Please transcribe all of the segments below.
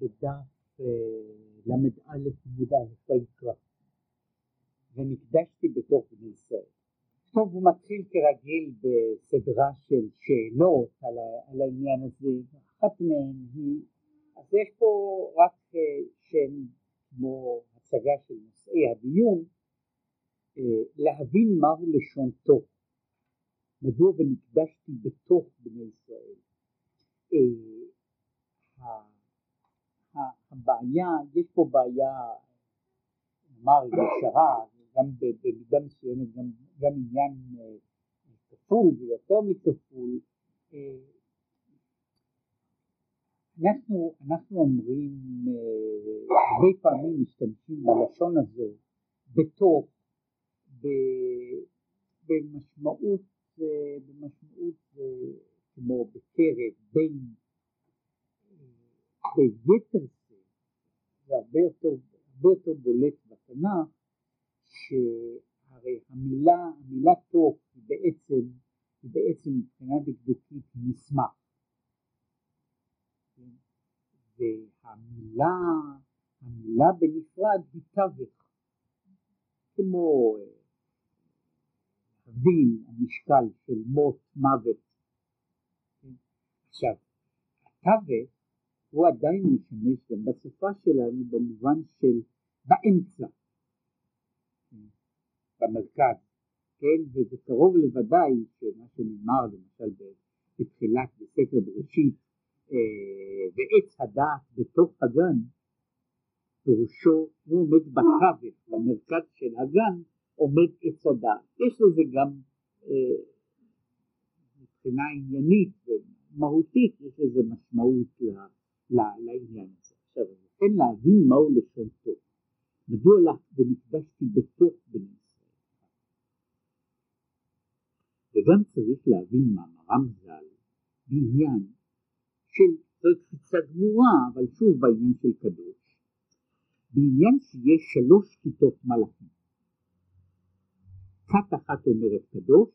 בדף ל"א עמוד א' ויקרא, ונקדשתי בתוך בני ישראל. טוב, הוא מתחיל כרגיל בסדרה של שאלות על, על העניין הזה, אחת מהן היא, אז יש פה רק שם כמו הצגה של נושאי הדיון, להבין מהו לשון טוב, מדוע ונקדשתי בתוך בני ישראל. הבעיה, יש פה בעיה, נאמר, ישרה, גם במידה מסוימת, גם, גם עניין כפול ויותר מכפול. אנחנו, אנחנו אומרים, הרבה פעמים משתמשים בלשון הזו בתוך, במשמעות, במשמעות כמו בקרב, בין ביתר שאת, זה הרבה יותר, הרבה יותר בולט בתנ"ך, שהרי המילה, המילה תוך היא בעצם, היא בעצם מבחינה דקדוקית מסמך. והמילה, המילה בנפרד היא תווך, כמו הדין, המשקל של מות, מוות. עכשיו, התווך הוא עדיין משמש גם בשפה שלנו במובן של באמצע, במרכז, כן, וזה קרוב לוודאי שמה שנאמר למשל בתחילת בספר בראשית, ועץ הדעת בתוך הגן, פירושו הוא עומד בתווך, במרכז של הגן עומד עץ הדעת. יש לזה גם מבחינה עניינית ומהותית, יש לזה משמעות לה, לעניין הזה. עכשיו, אני כן להבין מהו לשון טוב. מדוע לך ונקדשתי בתוך בני ישראל. וגם צריך להבין מאמרם ז"ל בעניין של, זאת גמורה, אבל שוב בעניין של קדוש, בעניין שיש שלוש כיתות מלאכים. כת אחת אומרת קדוש,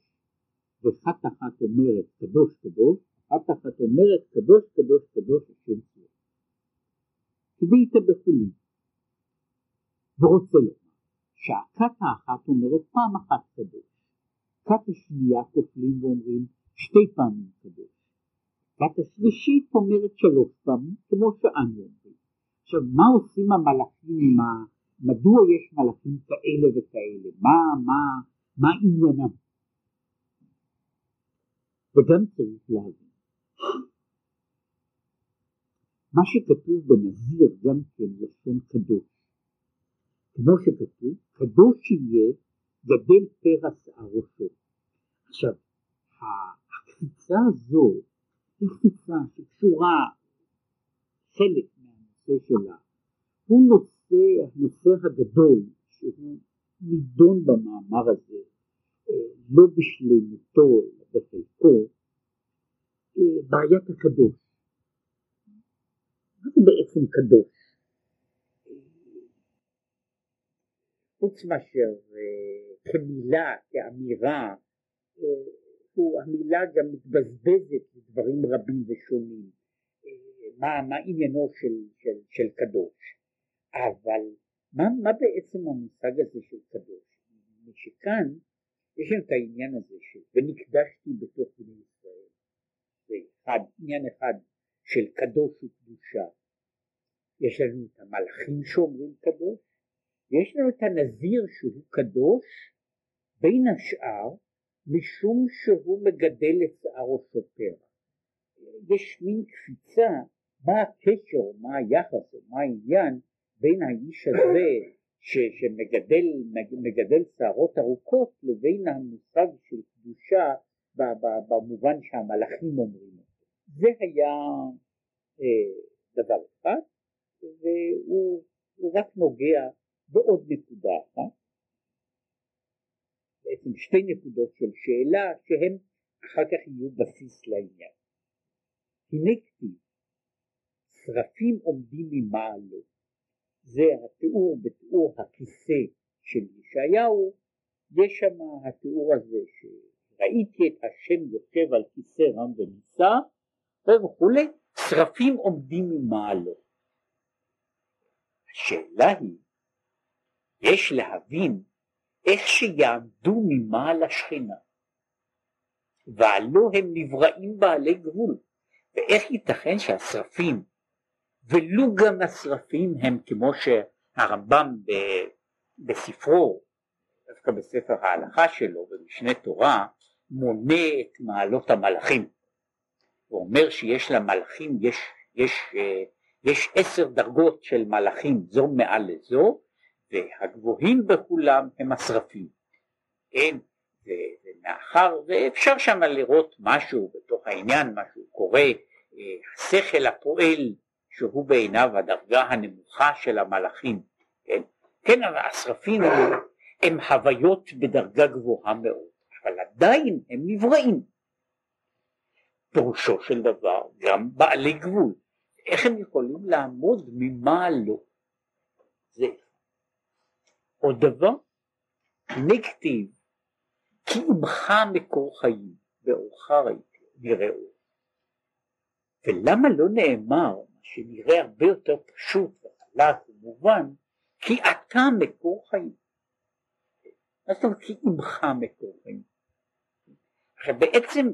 וכת אחת אומרת קדוש קדוש, כת אחת אומרת קדוש קדוש קדוש השם. כדאיתא בחולין. ורוצה לומר שהכת האחת אומרת פעם אחת קדוש, כת השנייה כופלים ואומרים שתי פעמים קדוש, כת השלישית אומרת שלוש פעמים כמו שאנו אומרים. עכשיו מה עושים המלאכים עם ה... מדוע יש מלאכים כאלה וכאלה? מה, מה, מה עניינם? וגם צריך להבין. מה שכתוב בנזיר גם כן לשון קדוש. כמו שכתוב, קדוש יהיה גדל פרע שיער ראשו. עכשיו, הקפיצה הזו היא קפיצה שקשורה חלק מהנושא שלה, הוא נושא, הנושא הגדול שהוא נידון במאמר הזה, לא בשלמותו אלא בחלקו, בעיית הקדוש. מה זה בעצם קדוש? חוץ מאשר כמילה, כאמירה, הוא, המילה גם מתבזבזת לדברים רבים ושונים. מה, מה עניינו של, של, של קדוש? אבל מה, מה בעצם המושג הזה של קדוש? שכאן יש לנו את העניין הזה של ונקדשתי בתוך בני ישראל. זה אחד, עניין אחד של קדוש וקדושה. יש לנו את המלאכים שאומרים קדוש, יש לנו את הנזיר שהוא קדוש, בין השאר משום שהוא מגדל את שערו סופר. יש מין קפיצה, מה הקשר, מה היחס, מה העניין בין האיש הזה ש, שמגדל מגדל שערות ארוכות לבין המושג של קדושה במובן שהמלאכים אומרים. זה היה אה, דבר אחד, והוא רק נוגע בעוד נקודה אחת, בעצם שתי נקודות של שאלה שהן אחר כך יהיו בסיס לעניין. הנה כתיב, שרפים עומדים ממעלו, זה התיאור בתיאור הכיסא של ישעיהו, יש שם התיאור הזה שראיתי את השם יושב על כיסא רם ונישא וכולי, שרפים עומדים ממעלו. השאלה היא, יש להבין איך שיעמדו ממעל השכינה, והלא הם נבראים בעלי גבול, ואיך ייתכן שהשרפים, ולו גם השרפים הם כמו שהרמב"ם בספרו, דווקא בספר ההלכה שלו, במשנה תורה, מונה את מעלות המלאכים. אומר שיש למלאכים, יש, יש, אה, יש עשר דרגות של מלאכים, זו מעל לזו, והגבוהים בכולם הם השרפים. כן, ומאחר, ואפשר שם לראות משהו בתוך העניין, משהו קורה, אה, השכל הפועל שהוא בעיניו הדרגה הנמוכה של המלאכים, כן, כן השרפים הם, הם בדרגה גבוהה מאוד, אבל עדיין הם נבראים. פירושו של דבר גם בעלי גבול, איך הם יכולים לעמוד ממעלו? זה עוד דבר, נגטיב, כי עמך מקור חיים, באורך נראו. ולמה לא נאמר, שנראה הרבה יותר פשוט וחלק ומובן, כי אתה מקור חיים. מה זאת אומרת כי עמך מקור חיים? עכשיו בעצם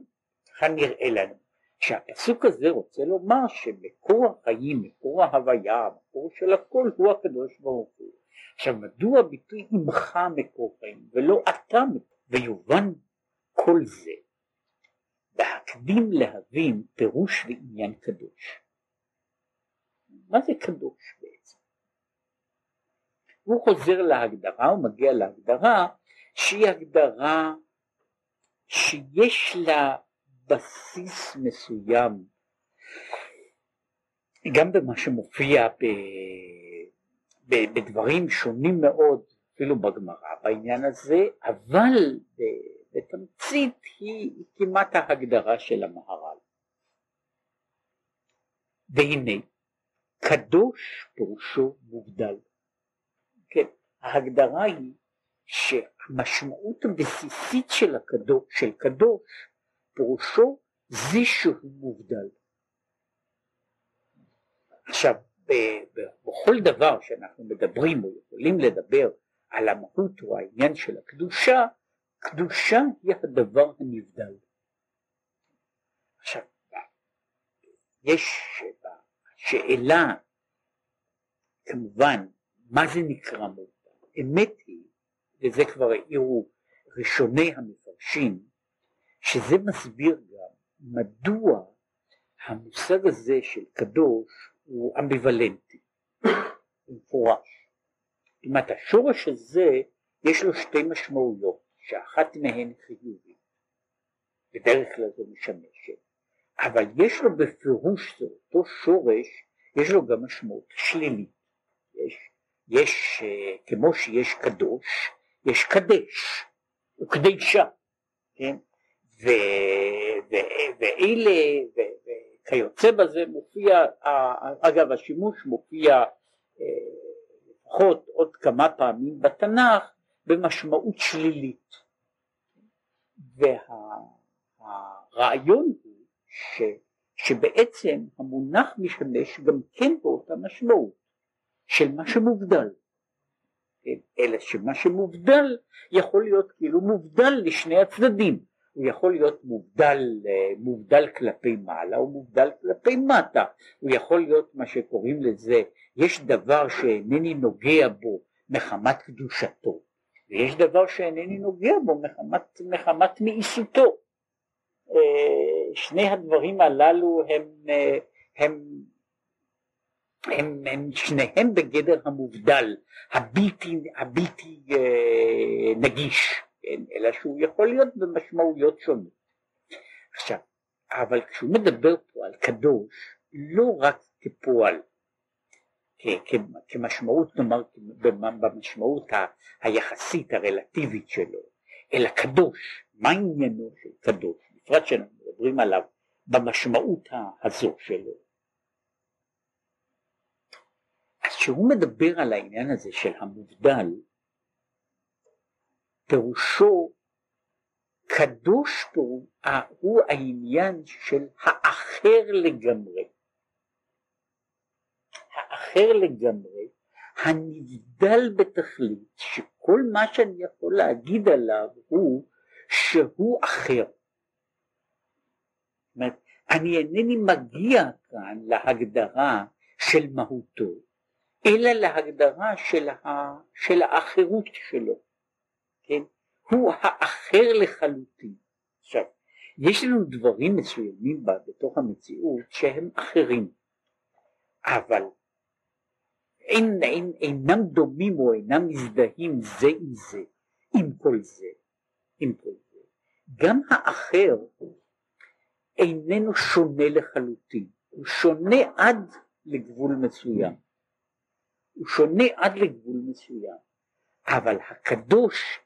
ככה נראה לנו שהפסוק הזה רוצה לומר שמקור החיים, מקור ההוויה, המקור של הכל הוא הקדוש ברוך הוא. עכשיו מדוע הביטוי עמך מקור חיים ולא אתה ויובן כל זה בהקדים להבין פירוש ועניין קדוש. מה זה קדוש בעצם? הוא חוזר להגדרה, הוא מגיע להגדרה שהיא הגדרה שיש לה בסיס מסוים גם במה שמופיע ב... בדברים שונים מאוד אפילו בגמרא בעניין הזה, אבל בתמצית היא כמעט ההגדרה של המהר"ל. והנה, קדוש פירושו מובדל. כן, ההגדרה היא שהמשמעות הבסיסית של הקדוש, של קדוש פירושו זה שהוא מובדל. עכשיו, בכל דבר שאנחנו מדברים או יכולים לדבר על המהות או העניין של הקדושה, קדושה היא הדבר הנבדל. עכשיו, יש שאלה, כמובן, מה זה נקרא מובדל? אמת היא, וזה כבר העירו ראשוני המפרשים, שזה מסביר גם מדוע המושג הזה של קדוש הוא אמביוולנטי, מפורש. זאת אומרת השורש הזה יש לו שתי משמעויות, שאחת מהן חיובית, בדרך כלל זו משמשת, אבל יש לו בפירוש זה אותו שורש, יש לו גם משמעות שלילית. יש, יש uh, כמו שיש קדוש, יש קדש, הוא קדישה, כן? ואלה, וכיוצא בזה מופיע, אגב השימוש מופיע uh, לפחות עוד כמה פעמים בתנ"ך במשמעות שלילית. והרעיון הוא ש, שבעצם המונח משמש גם כן באותה משמעות של מה שמובדל. כן? אלא שמה שמובדל יכול להיות כאילו מובדל לשני הצדדים. הוא יכול להיות מובדל, מובדל כלפי מעלה או מובדל כלפי מטה. הוא יכול להיות מה שקוראים לזה יש דבר שאינני נוגע בו מחמת קדושתו, ויש דבר שאינני נוגע בו מחמת, מחמת מאיסותו. אה, שני הדברים הללו הם, אה, הם, הם, הם שניהם בגדר המובדל, הבלתי, הבלתי אה, נגיש? אלא שהוא יכול להיות במשמעויות שונות. עכשיו, אבל כשהוא מדבר פה על קדוש, לא רק כפועל, כמשמעות נאמר במשמעות היחסית הרלטיבית שלו אלא קדוש. מה עניינו של קדוש? בפרט שאנחנו מדברים עליו במשמעות הזו שלו. אז כשהוא מדבר על העניין הזה של המובדל פירושו קדוש פה הוא העניין של האחר לגמרי אחר לגמרי, הנבדל בתכלית, שכל מה שאני יכול להגיד עליו הוא שהוא אחר. זאת אומרת, אני אינני מגיע כאן להגדרה של מהותו, אלא להגדרה של, ה, של האחרות שלו, כן? הוא האחר לחלוטין. עכשיו, יש לנו דברים מסוימים בתוך המציאות שהם אחרים, אבל אין, אין, אינם דומים או אינם מזדהים זה עם זה, עם כל זה, עם כל זה. גם האחר איננו שונה לחלוטין, הוא שונה עד לגבול מסוים. הוא שונה עד לגבול מסוים, אבל הקדוש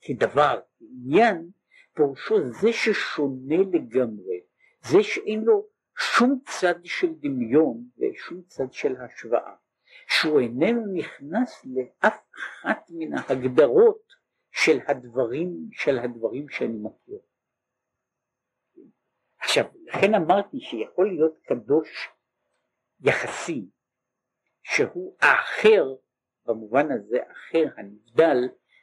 כדבר, כעניין, פירושו זה ששונה לגמרי, זה שאין לו שום צד של דמיון ושום צד של השוואה, שהוא איננו נכנס לאף אחת מן ההגדרות של הדברים, של הדברים שאני מכיר. עכשיו, לכן אמרתי שיכול להיות קדוש יחסי, שהוא האחר, במובן הזה אחר, הנבדל,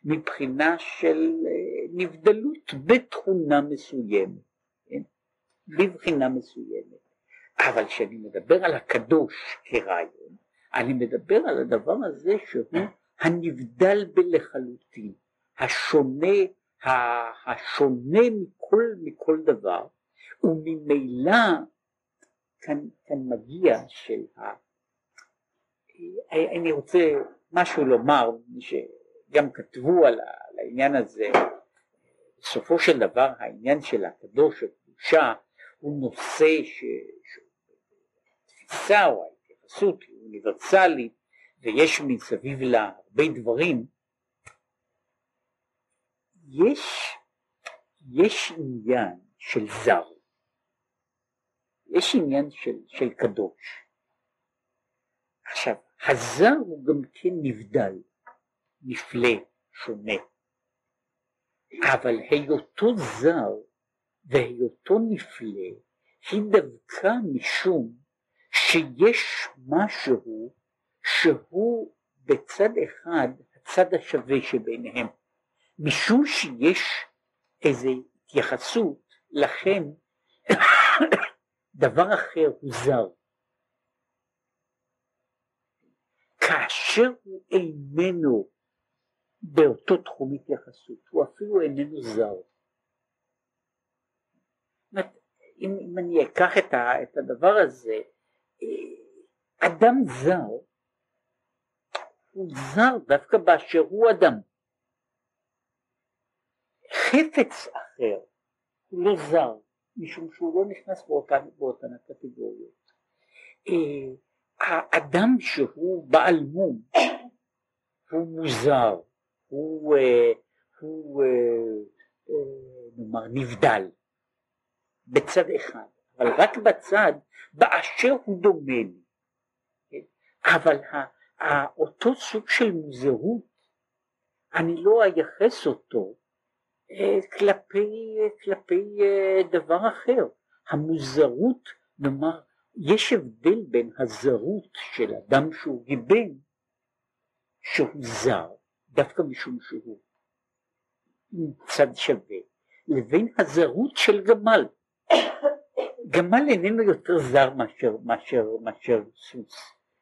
מבחינה של אה, נבדלות בתכונה מסוימת, כן? בבחינה מסוימת. אבל כשאני מדבר על הקדוש כרעיון, אני מדבר על הדבר הזה שהוא הנבדל בלחלוטין, השונה, השונה מכל, מכל דבר, וממילא כאן, כאן מגיע של ה... אני רוצה משהו לומר, שגם כתבו על, העניין הזה, בסופו של דבר העניין של הקדוש, הקדושה, הוא נושא שתפיסה או ההתייחסות היא אוניברסלית ויש מסביב לה הרבה דברים, יש, יש עניין של זר, יש עניין של, של קדוש. עכשיו, הזר הוא גם כן נבדל, נפלא, שונה, אבל היותו זר והיותו נפלא היא דווקא משום שיש משהו שהוא בצד אחד הצד השווה שביניהם, משום שיש איזו התייחסות, לכן דבר אחר הוא זר. כאשר הוא איננו באותו תחום התייחסות, הוא אפילו איננו זר. אם, אם אני אקח את, ה, את הדבר הזה, אה, אדם זר הוא זר דווקא באשר הוא אדם. חפץ אחר הוא לא זר, משום שהוא לא נכנס באותן, באותן הקטגוריות. אה, האדם שהוא בעל מום הוא מוזר, הוא, אה, הוא נאמר נבדל בצד אחד, אבל רק בצד באשר הוא דומה לי. אבל אותו סוג של מוזרות, אני לא אייחס אותו אה, כלפי, כלפי אה, דבר אחר. המוזרות, נאמר, יש הבדל בין הזרות של אדם שהוא גיבן, שהוא זר, דווקא משום שהוא צד שווה, לבין הזרות של גמל. גמל איננו יותר זר מאשר, מאשר, מאשר סוס,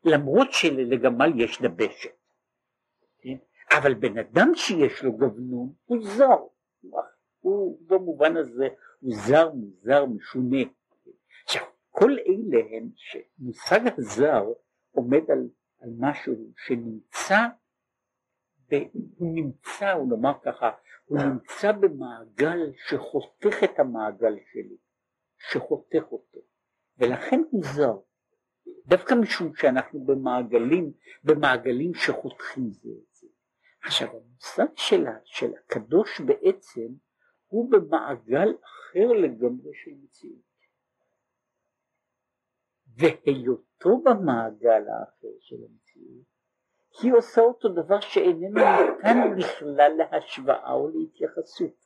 למרות שלגמל יש דבשת. כן? אבל בן אדם שיש לו גבנון הוא זר, הוא במובן הזה הוא זר, מוזר, משונה. עכשיו, כל אלה הם שמושג הזר עומד על, על משהו שנמצא, הוא נמצא, הוא נאמר ככה, הוא נמצא במעגל שחותך את המעגל שלי. שחותך אותו, ולכן הוא זר, דווקא משום שאנחנו במעגלים, במעגלים שחותכים זה את זה. עכשיו המושג של, הקדוש בעצם הוא במעגל אחר לגמרי של מציאות. והיותו במעגל האחר של המציאות, היא עושה אותו דבר שאיננו ניתן בכלל להשוואה או להתייחסות.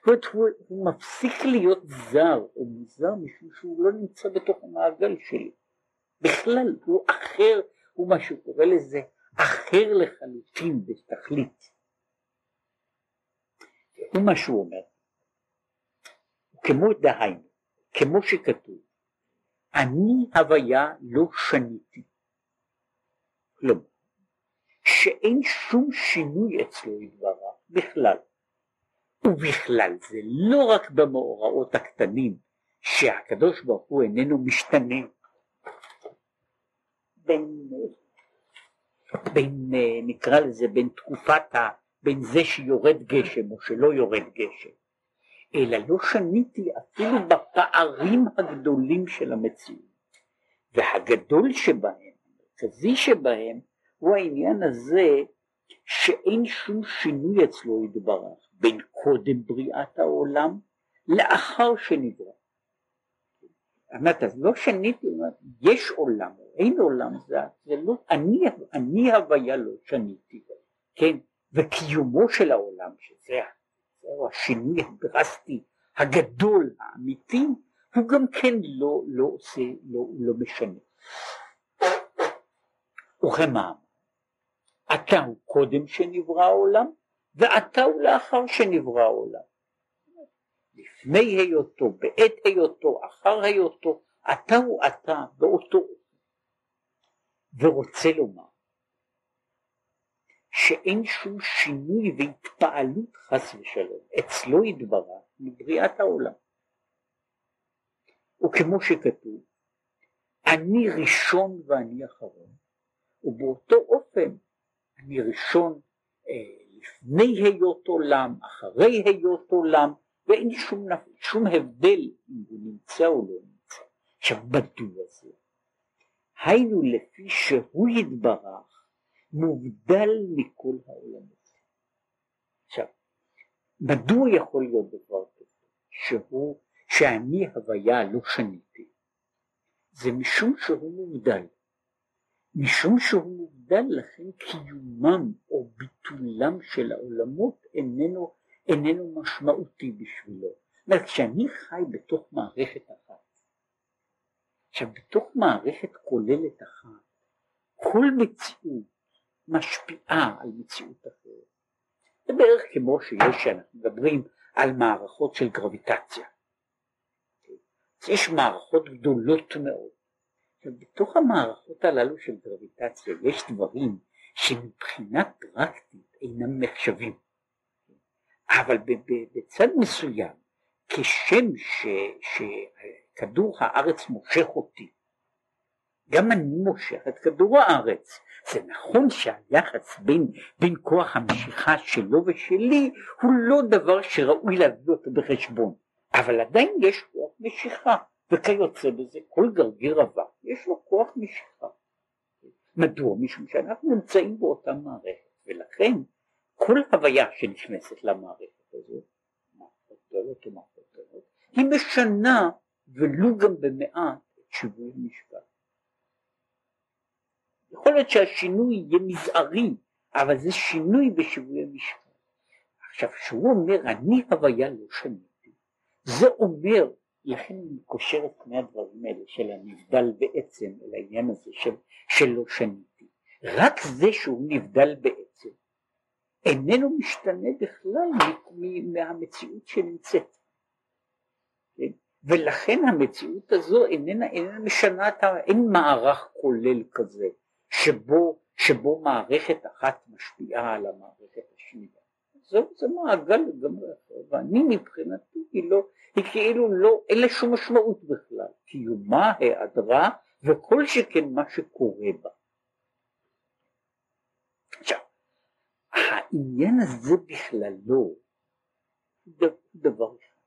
זאת אומרת, הוא, מפסיק להיות זר או מוזר משום שהוא לא נמצא בתוך המעגל שלי. בכלל, הוא אחר, הוא מה שהוא קורא לזה אחר לחלוטין בתכלית. הוא מה שהוא אומר, כמו דהיינו, כמו שכתוב, אני הוויה לא שניתי. כלומר, שאין שום שינוי אצלו יתברך בכלל. ובכלל זה לא רק במאורעות הקטנים שהקדוש ברוך הוא איננו משתנה בין, בין נקרא לזה בין תקופת ה... בין זה שיורד גשם או שלא יורד גשם אלא לא שניתי אפילו בפערים הגדולים של המציאות והגדול שבהם, המרכזי שבהם הוא העניין הזה שאין שום שינוי אצלו יתברך בין קודם בריאת העולם לאחר שנברא. אמרת, אז לא שניתי, יש עולם או אין עולם, זה, זה לא, אני, אני הוויה לא שניתי, כן, וקיומו של העולם, שזה השינוי הדרסטי הגדול, האמיתי, הוא גם כן לא, לא עושה, לא, לא משנה. וכמה אתה הוא קודם שנברא העולם, ואתה הוא לאחר שנברא העולם. לפני היותו, בעת היותו, אחר היותו, אתה הוא אתה באותו אופן. ורוצה לומר שאין שום שינוי והתפעלות חס ושלום אצלו יתברך מבריאת העולם. וכמו שכתוב, אני ראשון ואני אחרון, ובאותו אופן אני ראשון אה, לפני היות עולם, אחרי היות עולם, ואין שום, שום הבדל אם הוא נמצא או לא נמצא. עכשיו, מדוע זה? היינו לפי שהוא יתברך מובדל מכל העולמות. עכשיו, מדוע יכול להיות דבר כזה, שהוא, שאני הוויה לא שניתי? זה משום שהוא מובדל. משום שהוא מובדל לכן קיומם או ביטולם של העולמות איננו, איננו משמעותי בשבילו. זאת אומרת, כשאני חי בתוך מערכת אחת, עכשיו בתוך מערכת כוללת אחת, כל מציאות משפיעה על מציאות אחרת. זה בערך כמו שיש שאנחנו מדברים על מערכות של גרביטציה. יש מערכות גדולות מאוד עכשיו בתוך המערכות הללו של גרביטציה יש דברים שמבחינה פרקטית אינם נחשבים. אבל בצד מסוים כשם ש, שכדור הארץ מושך אותי גם אני מושך את כדור הארץ. זה נכון שהיחס בין, בין כוח המשיכה שלו ושלי הוא לא דבר שראוי להביא אותו בחשבון אבל עדיין יש כוח משיכה וכיוצא בזה כל גרגיר אבק יש לו כוח משיכה. מדוע? משום שאנחנו נמצאים באותה מערכת ולכן כל הוויה שנכנסת למערכת הזאת, מערכות גדולות ומערכות גדולות, היא משנה ולו גם במעט את שיווי המשקל. יכול להיות שהשינוי יהיה מזערי, אבל זה שינוי בשיווי המשקל. עכשיו, כשהוא אומר אני הוויה לא שניתי, זה אומר לכן אני קושר את פני הדברים האלה של הנבדל בעצם אל העניין הזה של, שלא שניתי. רק זה שהוא נבדל בעצם איננו משתנה בכלל מהמציאות שנמצאת. כן? ולכן המציאות הזו איננה, איננה משנה. אין מערך כולל כזה שבו, שבו מערכת אחת משפיעה על המערכת השנייה. זה מעגל לגמרי אחר, ואני מבחינתי היא לא, היא כאילו לא, אין לה שום משמעות בכלל, קיומה, היעדרה, וכל שכן מה שקורה בה. עכשיו, העניין הזה בכללו הוא דבר אחד.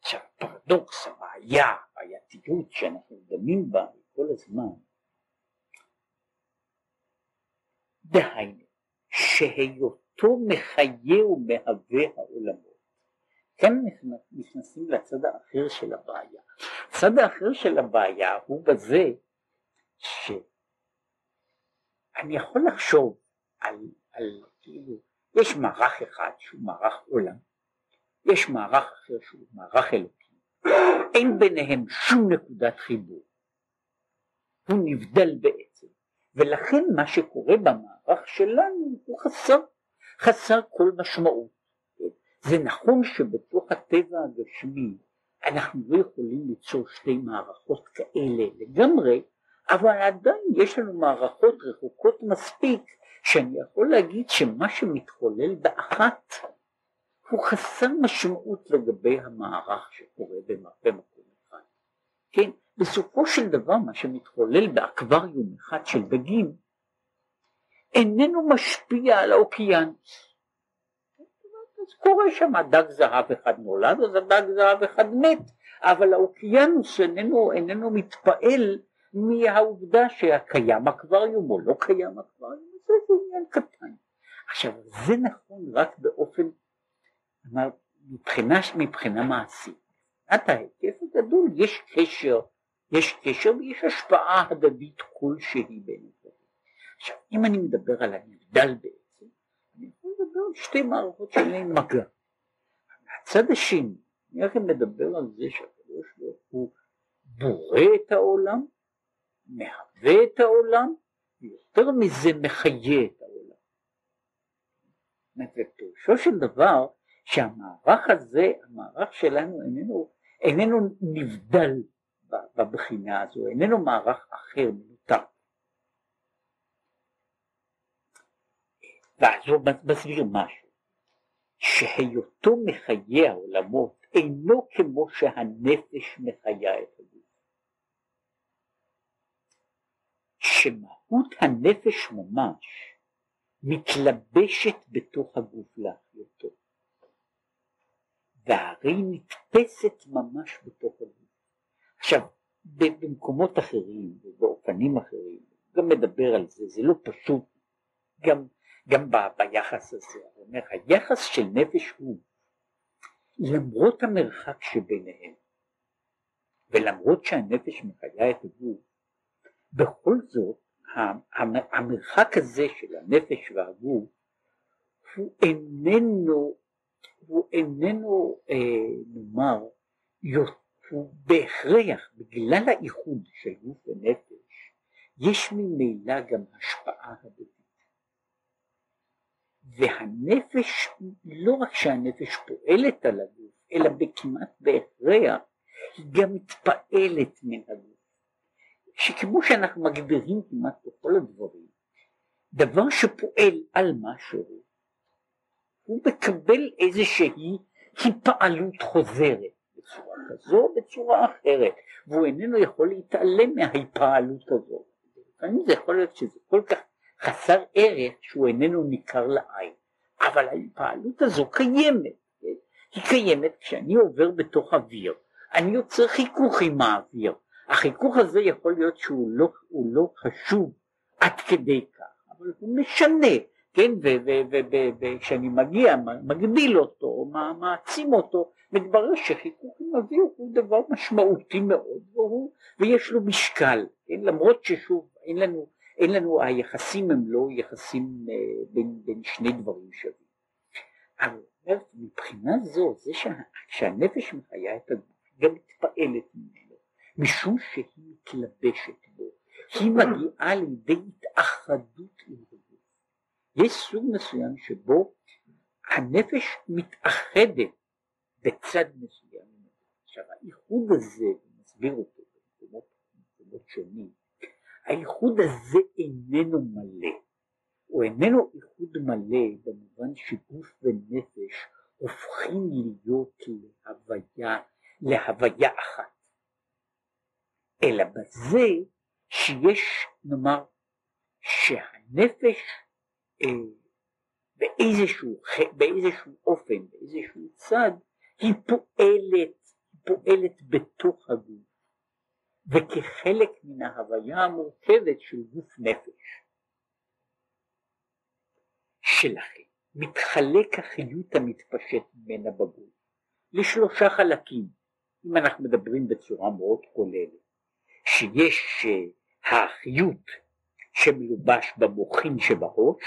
עכשיו, הפרדוקס, הבעיה, הבעייתיות שאנחנו דנים בה כל הזמן, דהיינו, שהיותו מחיה ומהווה העולמות. כן נכנסים לצד האחר של הבעיה. הצד האחר של הבעיה הוא בזה שאני יכול לחשוב על, על כאילו, יש מערך אחד שהוא מערך עולם, יש מערך אחר שהוא מערך אלוקי, אין ביניהם שום נקודת חיבור, הוא נבדל בעצם, ולכן מה שקורה במערך שלנו הוא חסר, חסר כל משמעות. זה נכון שבתוך הטבע הגשמי אנחנו לא יכולים ליצור שתי מערכות כאלה לגמרי, אבל עדיין יש לנו מערכות רחוקות מספיק שאני יכול להגיד שמה שמתחולל באחת הוא חסר משמעות לגבי המערך שקורה במקום אחד. כן, בסופו של דבר מה שמתחולל באקווריום אחד של דגים איננו משפיע על האוקיינוס. אז קורה שם דג זהב אחד נולד, אז הדג זהב אחד מת, אבל האוקיינוס איננו, איננו מתפעל מהעובדה שקיים אקווריום או לא קיים אקווריום, זה, זה עניין קטן. עכשיו זה נכון רק באופן, מבחינה, מבחינה מעשית. מבחינת ההיקף הגדול יש קשר, יש קשר ויש השפעה הדדית כלשהי הדברים. עכשיו אם אני מדבר על הנבדל בעצם, אני יכול לדבר על שתי מערכות שאין להן מגע. מהצד השני, אני רק מדבר על זה שהקדוש ברוך הוא בורא את העולם מהווה את העולם, ויותר מזה מחיה את העולם. ופירושו של דבר שהמערך הזה, המערך שלנו איננו, איננו נבדל בבחינה הזו, איננו מערך אחר מנותק. ואז הוא מסביר משהו, שהיותו מחיה העולמות אינו כמו שהנפש מחיה את הגוף. שמהות הנפש ממש מתלבשת בתוך הגוף להחיותו, והרי נתפסת ממש בתוך הגוף. עכשיו, במקומות אחרים ובאופנים אחרים, גם מדבר על זה, זה לא פשוט, גם, גם ב, ביחס הזה, הוא אומר, היחס של נפש הוא, למרות המרחק שביניהם, ולמרות שהנפש מחיה את הגוף, בכל זאת המרחק הזה של הנפש והגוף הוא איננו, הוא איננו אה, נאמר, הוא בהכרח בגלל האיחוד של גוף ונפש יש ממילא גם השפעה הדדית. והנפש, לא רק שהנפש פועלת על הגוף, אלא בכמעט בהכרח היא גם מתפעלת מן הגוף. שכמו שאנחנו מגדירים כמעט בכל הדברים, דבר שפועל על משהו, הוא מקבל איזושהי התפעלות חוזרת בצורה כזו או בצורה אחרת, והוא איננו יכול להתעלם מההתפעלות הזו. לפעמים זה יכול להיות שזה כל כך חסר ערך שהוא איננו ניכר לעין, אבל ההתפעלות הזו קיימת, כן? היא קיימת כשאני עובר בתוך אוויר, אני יוצר חיכוך עם האוויר, החיכוך הזה יכול להיות שהוא לא, לא חשוב עד כדי כך, אבל הוא משנה, כן, וכשאני מגיע, מגביל אותו, מעצים אותו, מתברר שחיכוך עם אוויר הוא דבר משמעותי מאוד, והוא, ויש לו משקל, כן, למרות ששוב, אין לנו, אין לנו, היחסים הם לא יחסים אה, בין, בין שני דברים שווים. אבל מבחינה זו, זה שה, שהנפש מחיה את הגוף, גם מתפעלת ממנו. משום שהיא מתלבשת בו, היא מגיעה לידי התאחדות עם הגוף. יש סוג מסוים שבו הנפש מתאחדת בצד מסוים. עכשיו האיחוד הזה, מסביר אותו במקומות שונים, האיחוד הזה איננו מלא, הוא איננו איחוד מלא במובן שגוף ונפש הופכים להיות להוויה, להוויה אחת. אלא בזה שיש נאמר שהנפש אה, באיזשהו, באיזשהו אופן, באיזשהו צד, היא פועלת, פועלת בתוך הגוף וכחלק מן ההוויה המורכבת של גוף נפש. שלכם מתחלק החיות המתפשט ממנה בגוף לשלושה חלקים, אם אנחנו מדברים בצורה מאוד כוללת. שיש החיות שמלובש במוחין שבראש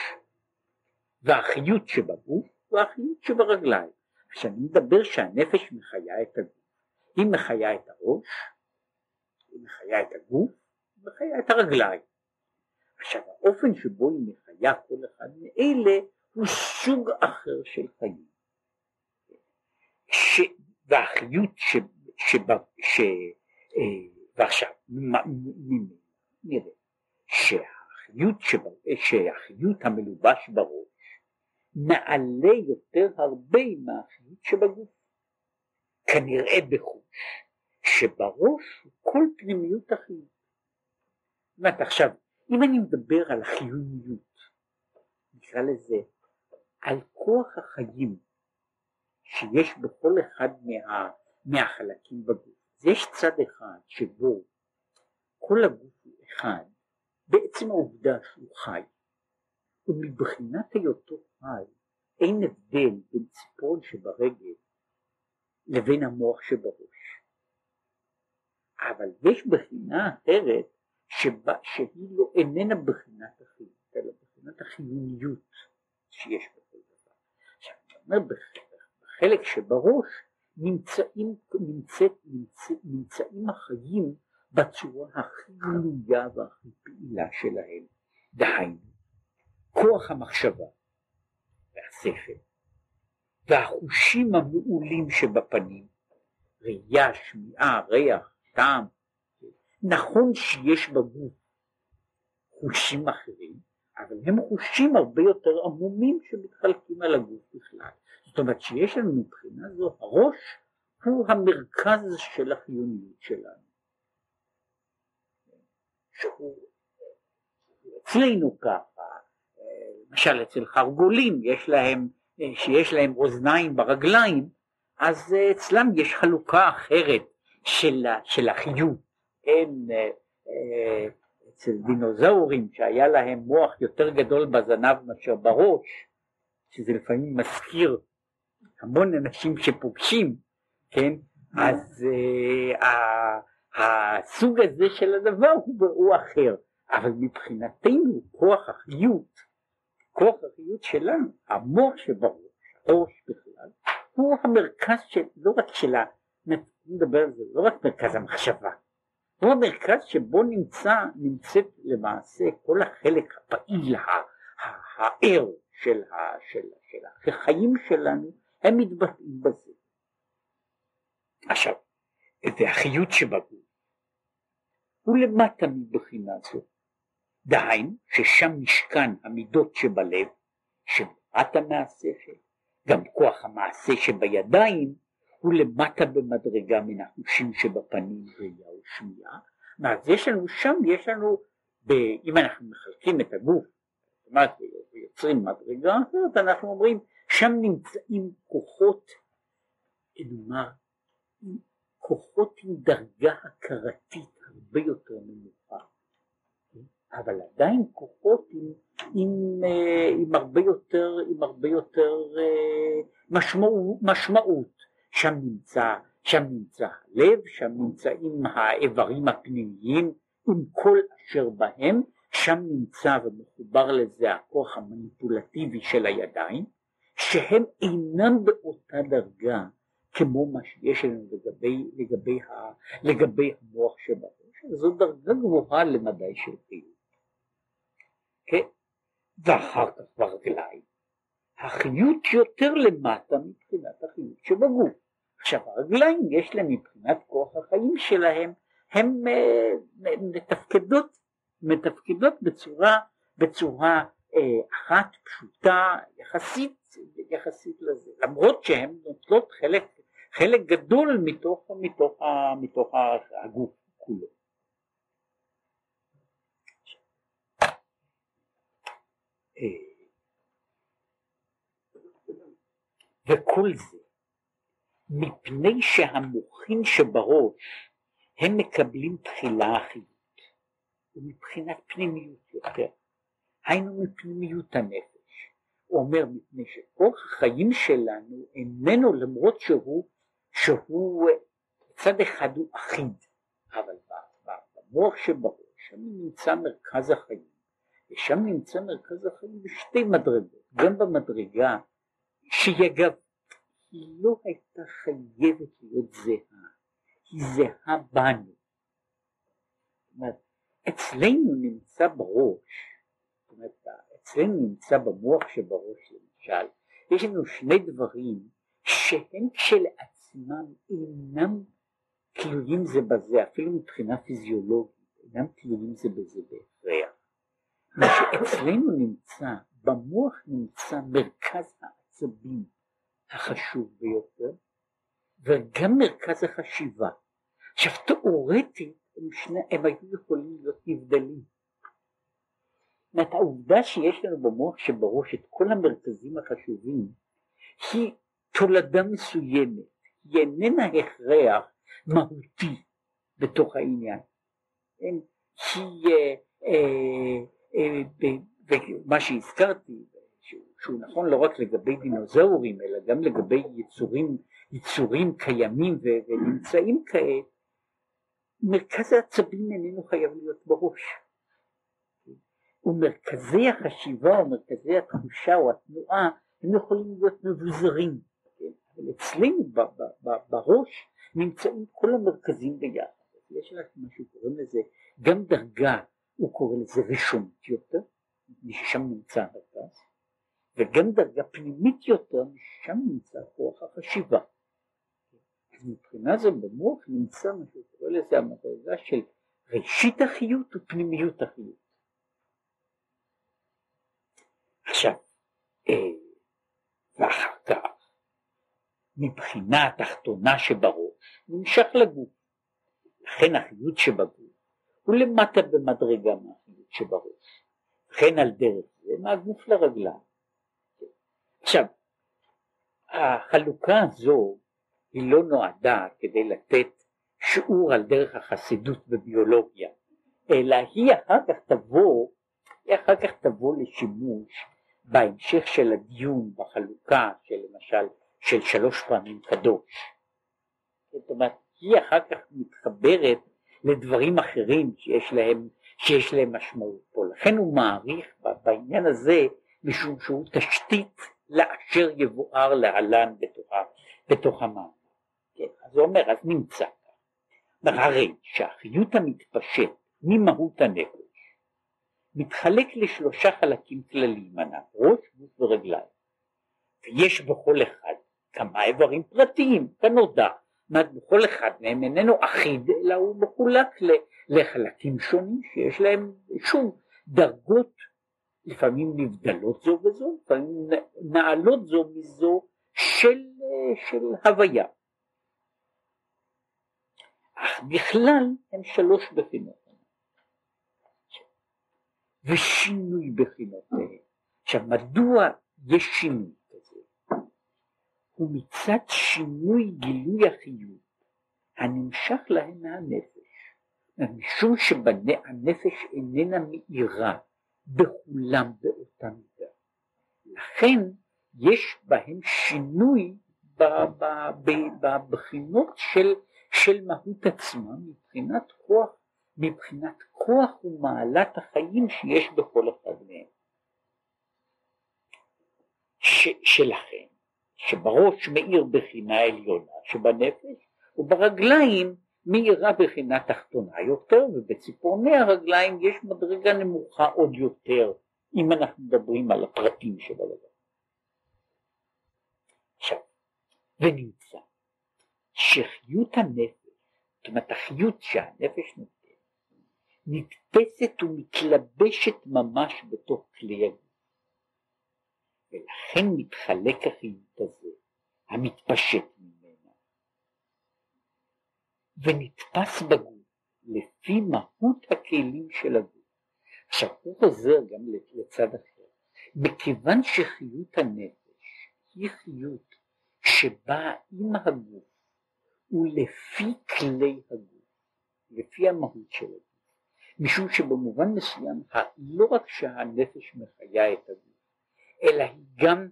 והחיות שבגוף והחיות שברגליים. כשאני מדבר שהנפש מחיה את הגוף, היא מחיה את הראש, היא מחיה את הגוף, היא מחיה את הרגליים. עכשיו האופן שבו היא מחיה כל אחד מאלה הוא סוג אחר של חיים. ש... והחיות ש... שב... ש... אה, ועכשיו, נראה שהחיות, שב... שהחיות המלובש בראש נעלה יותר הרבה מהחיות שבגוף. כנראה בחוש, שבראש כל פנימיות החיות. זאת עכשיו, אם אני מדבר על החיוניות, נקרא לזה, על כוח החיים שיש בכל אחד מה, מהחלקים בגוף. אז יש צד אחד שבו כל הגוף הוא אחד, בעצם העובדה שהוא חי, ומבחינת היותו חי אין הבדל בין ציפורן שברגל לבין המוח שבראש. אבל יש בחינה אחרת שבה, שהיא לא איננה בחינת החיות, אלא בחינת החיוניות שיש בכל דבר. עכשיו, אני אומר, בחלק שבראש נמצאים, נמצאת, נמצא, נמצאים החיים בצורה הכי גלויה והכי פעילה שלהם. דהיינו, כוח המחשבה והשכל והחושים המעולים שבפנים, ראייה, שמיעה, ריח, טעם, נכון שיש בגוף חושים אחרים, אבל הם חושים הרבה יותר עמומים שמתחלקים על הגוף בכלל. זאת אומרת שיש לנו מבחינה זו, הראש הוא המרכז של החיוניות שלנו. שהוא אצלנו ככה, למשל אצל חרגולים יש להם, שיש להם אוזניים ברגליים, אז אצלם יש חלוקה אחרת של, של החיות. אין אצל דינוזאורים שהיה להם מוח יותר גדול בזנב מאשר בראש, שזה לפעמים מזכיר המון אנשים שפוגשים, כן, אז uh, הסוג הזה של הדבר הוא, הוא אחר, אבל מבחינתנו כוח החיות, כוח החיות שלנו, המוח שבראש, הראש בכלל, הוא המרכז של, לא רק של ה... נדבר על זה, לא רק מרכז המחשבה, הוא המרכז שבו נמצא, נמצאת למעשה כל החלק הפעיל, הער של, של, של החיים שלנו, הם מתבטאים בזה. עכשיו, והחיות שבגוף הוא למטה מבחינה זו. דהיינו ששם משכן המידות שבלב, שמטה מהשכל, גם כוח המעשה שבידיים, הוא למטה במדרגה מן החושים שבפנים ראייה ושמיעה, ואז יש לנו שם, יש לנו, ב, אם אנחנו מחלקים את הגוף, זאת אומרת, ויוצרים מדרגה אחרת, אנחנו אומרים, שם נמצאים כוחות, נאמר, כוחות עם דרגה הכרתית הרבה יותר נמוכה, אבל עדיין כוחות עם, עם, אה, עם הרבה יותר, עם הרבה יותר אה, משמעות, משמעות. שם נמצא, שם נמצא הלב, שם נמצאים האיברים הפנימיים עם כל אשר בהם, שם נמצא ומחובר לזה הכוח המניפולטיבי של הידיים, שהם אינם באותה דרגה כמו מה שיש לנו לגבי, לגבי, ה, לגבי המוח שבראש, זו דרגה גבוהה למדי של פעילות. כן? ואחר כך ברגליים. החיות יותר למטה מבחינת החיות שבגוף. עכשיו הרגליים יש להם מבחינת כוח החיים שלהם, הן אה, מתפקדות, מתפקדות בצורה, בצורה אה, אחת פשוטה יחסית, יחסית לזה, למרות שהן נוטלות חלק, חלק גדול מתוך, מתוך, מתוך הגוף כולו. אה, וכל זה מפני שהמוחין שבראש הם מקבלים תחילה אחיות ומבחינת פנימיות יותר, היינו מפנימיות הנפש, הוא אומר מפני שכוח החיים שלנו איננו למרות שהוא, שהוא מצד אחד הוא אחיד, אבל במוח שבראש שם נמצא מרכז החיים, ושם נמצא מרכז החיים בשתי מדרגות, גם במדרגה שהיא אגב היא לא הייתה חייבת להיות זהה, היא זהה בנו. זאת אומרת, אצלנו נמצא בראש, זאת אומרת, אצלנו נמצא במוח שבראש למשל, יש לנו שני דברים שהם כשלעצמם אינם תלויים זה בזה, אפילו מבחינה פיזיולוגית, אינם תלויים זה בזה בהכרח. מה שאצלנו נמצא, במוח נמצא מרכז העצבים החשוב ביותר, וגם מרכז החשיבה. עכשיו תאורטית הם, שני, הם היו יכולים להיות נבדלים. זאת העובדה שיש לנו במוח שבראש את כל המרכזים החשובים היא תולדה מסוימת, היא איננה הכרח מהותי בתוך העניין. היא, אה, אה, אה, ומה שהזכרתי, שהוא, נכון לא רק לגבי דינוזאורים אלא גם לגבי יצורים, יצורים קיימים ונמצאים כעת, מרכז העצבים איננו חייב להיות בראש. ומרכזי החשיבה או מרכזי התחושה או התנועה הם יכולים להיות מבוזרים. אבל אצלנו בראש נמצאים כל המרכזים ביחד. יש לך מה קורא לזה, גם דרגה, הוא קורא לזה ראשונית יותר, משם נמצא המרכז, וגם דרגה פנימית יותר, משם נמצא כוח החשיבה. אז מבחינה זו במוח נמצא מה שהוא קורא לזה המדרגה של ראשית החיות ופנימיות החיות. עכשיו, אה, ואחר כך מבחינה התחתונה שבראש נמשך לגוף. לכן החיות שבגוף הוא למטה במדרגה מהחיות שבראש. וכן על דרך זה מהגוף לרגליים. עכשיו, החלוקה הזו היא לא נועדה כדי לתת שיעור על דרך החסידות בביולוגיה, אלא היא אחר כך תבוא, היא אחר כך תבוא לשימוש בהמשך של הדיון בחלוקה של למשל של שלוש פעמים קדוש. זאת אומרת, היא אחר כך מתחברת לדברים אחרים שיש להם, שיש להם משמעות פה. לכן הוא מעריך בעניין הזה, משום שהוא תשתית לאשר יבואר להלן בתוך, המאמר. כן, אז הוא אומר, אז נמצא. הרי שהחיות המתפשט ממהות הנפש מתחלק לשלושה חלקים כלליים, ראש, גוף ורגליים. ויש בכל אחד כמה איברים פרטיים, כנודע. בכל אחד מהם איננו אחיד, אלא הוא מחולק לחלקים שונים שיש להם שוב דרגות, לפעמים נבדלות זו וזו, לפעמים נעלות זו מזו של, של הוויה. אך בכלל הם שלוש בחינות. ושינוי בחינותיהם. עכשיו מדוע יש שינוי? ומצד שינוי גילוי החיות הנמשך להם מהנפש, משום שהנפש איננה מאירה בכולם באותה מידה. לכן יש בהם שינוי בבחינות של, של מהות עצמה מבחינת כוח, מבחינת כוח ומעלת החיים שיש בכל אחד מהם. ש, שלכן שבראש מאיר בחינה עליונה שבנפש, וברגליים מאירה בחינה תחתונה יותר, ובציפורני הרגליים יש מדרגה נמוכה עוד יותר, אם אנחנו מדברים על הפרטים של הדבר. עכשיו, ונמצא שחיות הנפש, זאת אומרת החיות שהנפש נותנת, נתפסת ומתלבשת ממש בתוך כלי הגוף. ולכן מתחלק החיות הזה, המתפשט ממנה, ונתפס בגוף לפי מהות הכלים של הגוף. עכשיו הוא חוזר גם לצד אחר, מכיוון שחיות הנפש היא חיות שבאה עם הגוף ולפי כלי הגוף, לפי המהות של הגוף, משום שבמובן מסוים לא רק שהנפש מחיה את הגוף, אלא היא גם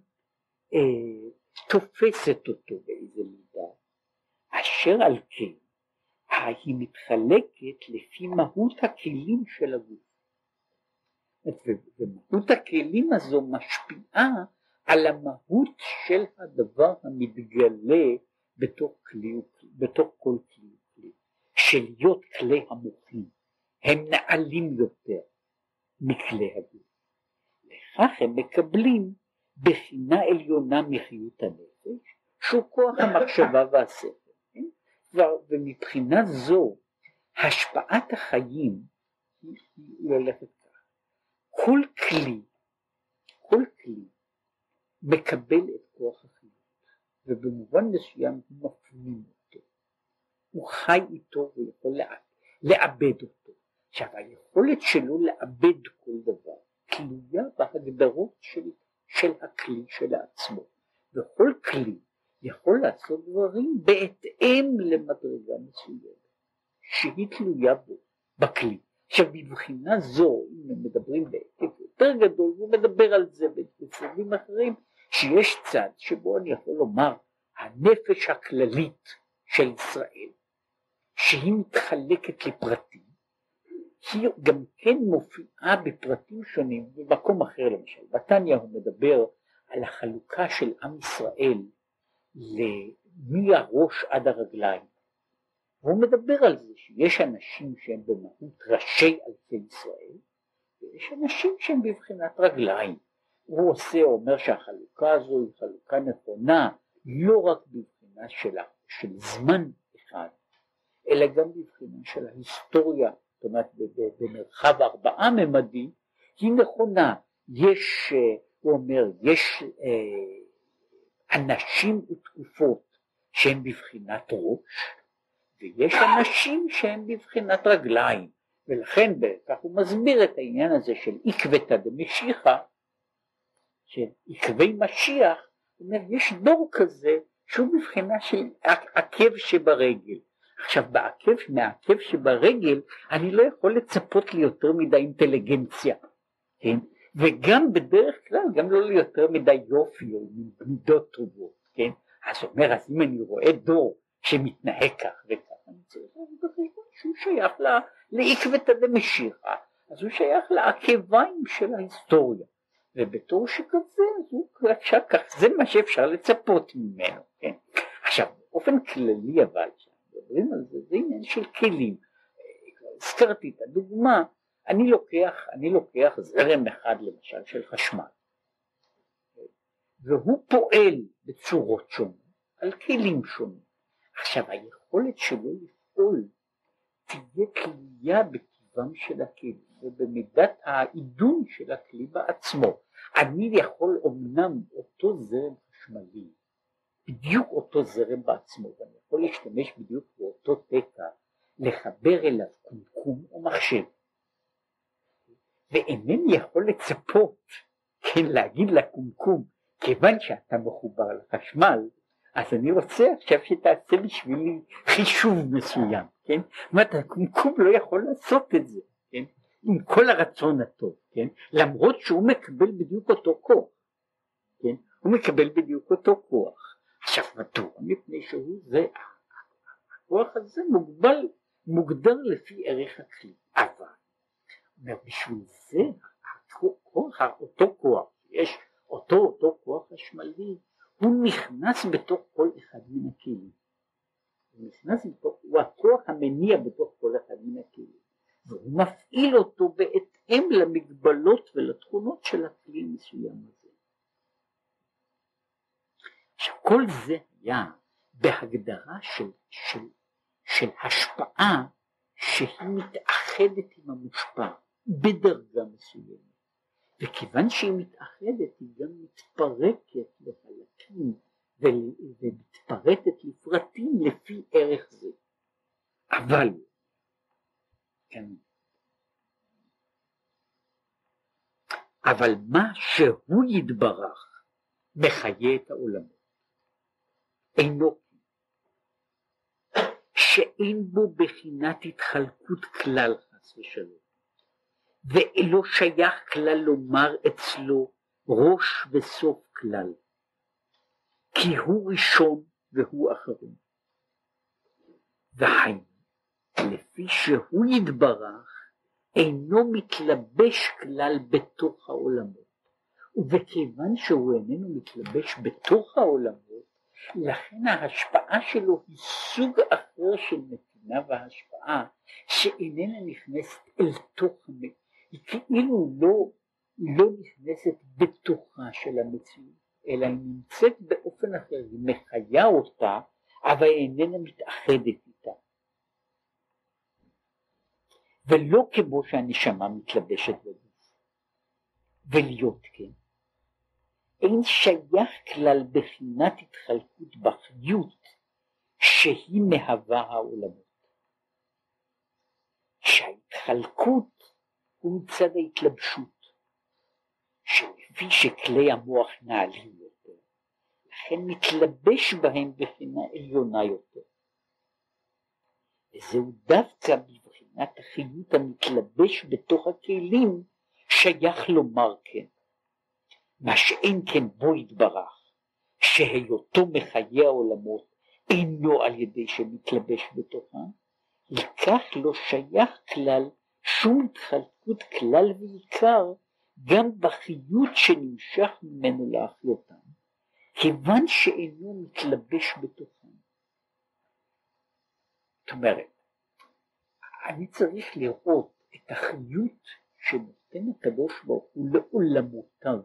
אה, תופסת אותו באיזה מידה, אשר על כן היא מתחלקת לפי מהות הכלים של הגוף. ומהות הכלים הזו משפיעה על המהות של הדבר המתגלה בתוך, כלי, בתוך כל כלי וכלי, של להיות כלי המוחים, הם נעלים יותר מכלי הגוף. בכך הם מקבלים בחינה עליונה מחיות הנפש, שהוא כוח המחשבה והשכל. כן? ומבחינה זו, השפעת החיים היא הולכת כך. כל כלי, כל כלי מקבל את כוח החיות, ובמובן מסוים הוא מפנים אותו. הוא חי איתו, הוא יכול לעבד אותו. עכשיו היכולת שלו לעבד כל דבר תלויה בהגדרות של, של הכלי של עצמו, וכל כלי יכול לעשות דברים בהתאם למדרגה מסוימת, שהיא תלויה בו, בכלי. עכשיו מבחינה זו, אם הם מדברים בהיקף יותר גדול, הוא מדבר על זה בצדדים אחרים, שיש צד שבו אני יכול לומר, הנפש הכללית של ישראל, שהיא מתחלקת לפרטים, היא גם כן מופיעה בפרטים שונים במקום אחר למשל. בתניא הוא מדבר על החלוקה של עם ישראל מהראש עד הרגליים. והוא מדבר על זה שיש אנשים שהם במהות ראשי אלפי ישראל, ויש אנשים שהם בבחינת רגליים. הוא עושה, אומר שהחלוקה הזו היא חלוקה נכונה לא רק בבחינה של, של זמן אחד, אלא גם בבחינה של ההיסטוריה זאת אומרת במרחב ארבעה ממדים, היא נכונה. יש, אה, הוא אומר, יש אה, אנשים ותקופות שהם בבחינת ראש, ויש אנשים שהם בבחינת רגליים, ולכן כך הוא מסביר את העניין הזה של עקבתא דמשיחא, שעקבי משיח, הוא אומר, יש דור כזה שהוא בבחינה של עקב שברגל, עכשיו בעקב, מהעקב שברגל אני לא יכול לצפות ליותר מדי אינטליגנציה, כן? וגם בדרך כלל גם לא ליותר מדי יופי או מידות טובות, כן? אז אומר, אז אם אני רואה דור שמתנהג כך וכך, אני צריך להגיד שהוא שייך לעקבתא דמשיחא, אז הוא שייך לעקביים של ההיסטוריה, ובתור שכזה, הוא עכשיו כך, זה מה שאפשר לצפות ממנו, כן? עכשיו, באופן כללי אבל, מדברים על זה, זה עניין של כלים. הזכרתי את הדוגמה, אני לוקח, אני לוקח זרם אחד למשל של חשמל, והוא פועל בצורות שונות, על כלים שונים. עכשיו היכולת שלו לפעול תהיה תלויה בטבעם של הכלים ובמידת העידון של הכלי בעצמו. אני יכול אמנם אותו זרם חשמלי בדיוק אותו זרם בעצמו, ואני יכול להשתמש בדיוק באותו תקע, לחבר אליו קומקום או מחשב. ואינני יכול לצפות, כן, להגיד לקומקום, כיוון שאתה מחובר לחשמל, אז אני רוצה עכשיו שתעשה בשבילי חישוב מסוים, כן? זאת אומרת, הקומקום לא יכול לעשות את זה, כן? עם כל הרצון הטוב, כן? למרות שהוא מקבל בדיוק אותו כוח, כן? הוא מקבל בדיוק אותו כוח. עכשיו מדוע? מפני שהוא זה, הכוח הזה מוגבל, מוגדר לפי ערך הכלי, אבל אומר, בשביל זה הכוח, אותו כוח, יש אותו אותו כוח חשמלי, הוא נכנס בתוך כל אחד מן הכלים. הוא נכנס בתוך, הוא הכוח המניע בתוך כל אחד מן הכלים. והוא מפעיל אותו בהתאם למגבלות ולתכונות של הכלי המסוים הזה. עכשיו כל זה היה בהגדרה של, של, של השפעה שהיא מתאחדת עם המושפע בדרגה מסוימת. וכיוון שהיא מתאחדת היא גם מתפרקת לחלקים ומתפרטת לפרטים לפי ערך זה. אבל כן. אבל מה שהוא יתברך מחיה את העולמות אינו שאין בו בחינת התחלקות כלל חס ושלום ואינו שייך כלל לומר אצלו ראש וסוף כלל. כי הוא ראשון והוא אחרון. והיינו לפי שהוא יתברך אינו מתלבש כלל בתוך העולמות? וכיוון שהוא איננו מתלבש בתוך העולמות לכן ההשפעה שלו היא סוג אחר של נתינה והשפעה שאיננה נכנסת אל תוך, היא כאילו לא, לא נכנסת בתוכה של המציאות, אלא נמצאת באופן אחר, היא מחיה אותה, אבל איננה מתאחדת איתה. ולא כמו שהנשמה מתלבשת בגוף. ולהיות כן. אין שייך כלל בחינת התחלקות בחיות שהיא מהווה העולמות. שההתחלקות הוא מצד ההתלבשות, שלפי שכלי המוח נעלים יותר, לכן מתלבש בהם בחינה עליונה יותר. וזהו דווקא בבחינת החיות המתלבש בתוך הכלים שייך לומר כן. מה שאין כן בו יתברך, שהיותו מחיי העולמות אינו על ידי שמתלבש בתוכם, לכך לא שייך כלל שום התחלקות כלל ועיקר גם בחיות שנמשך ממנו להחיותם, כיוון שאינו מתלבש בתוכם. זאת אומרת, אני צריך לראות את החיות שנותן הקדוש ברוך הוא לעולמותיו,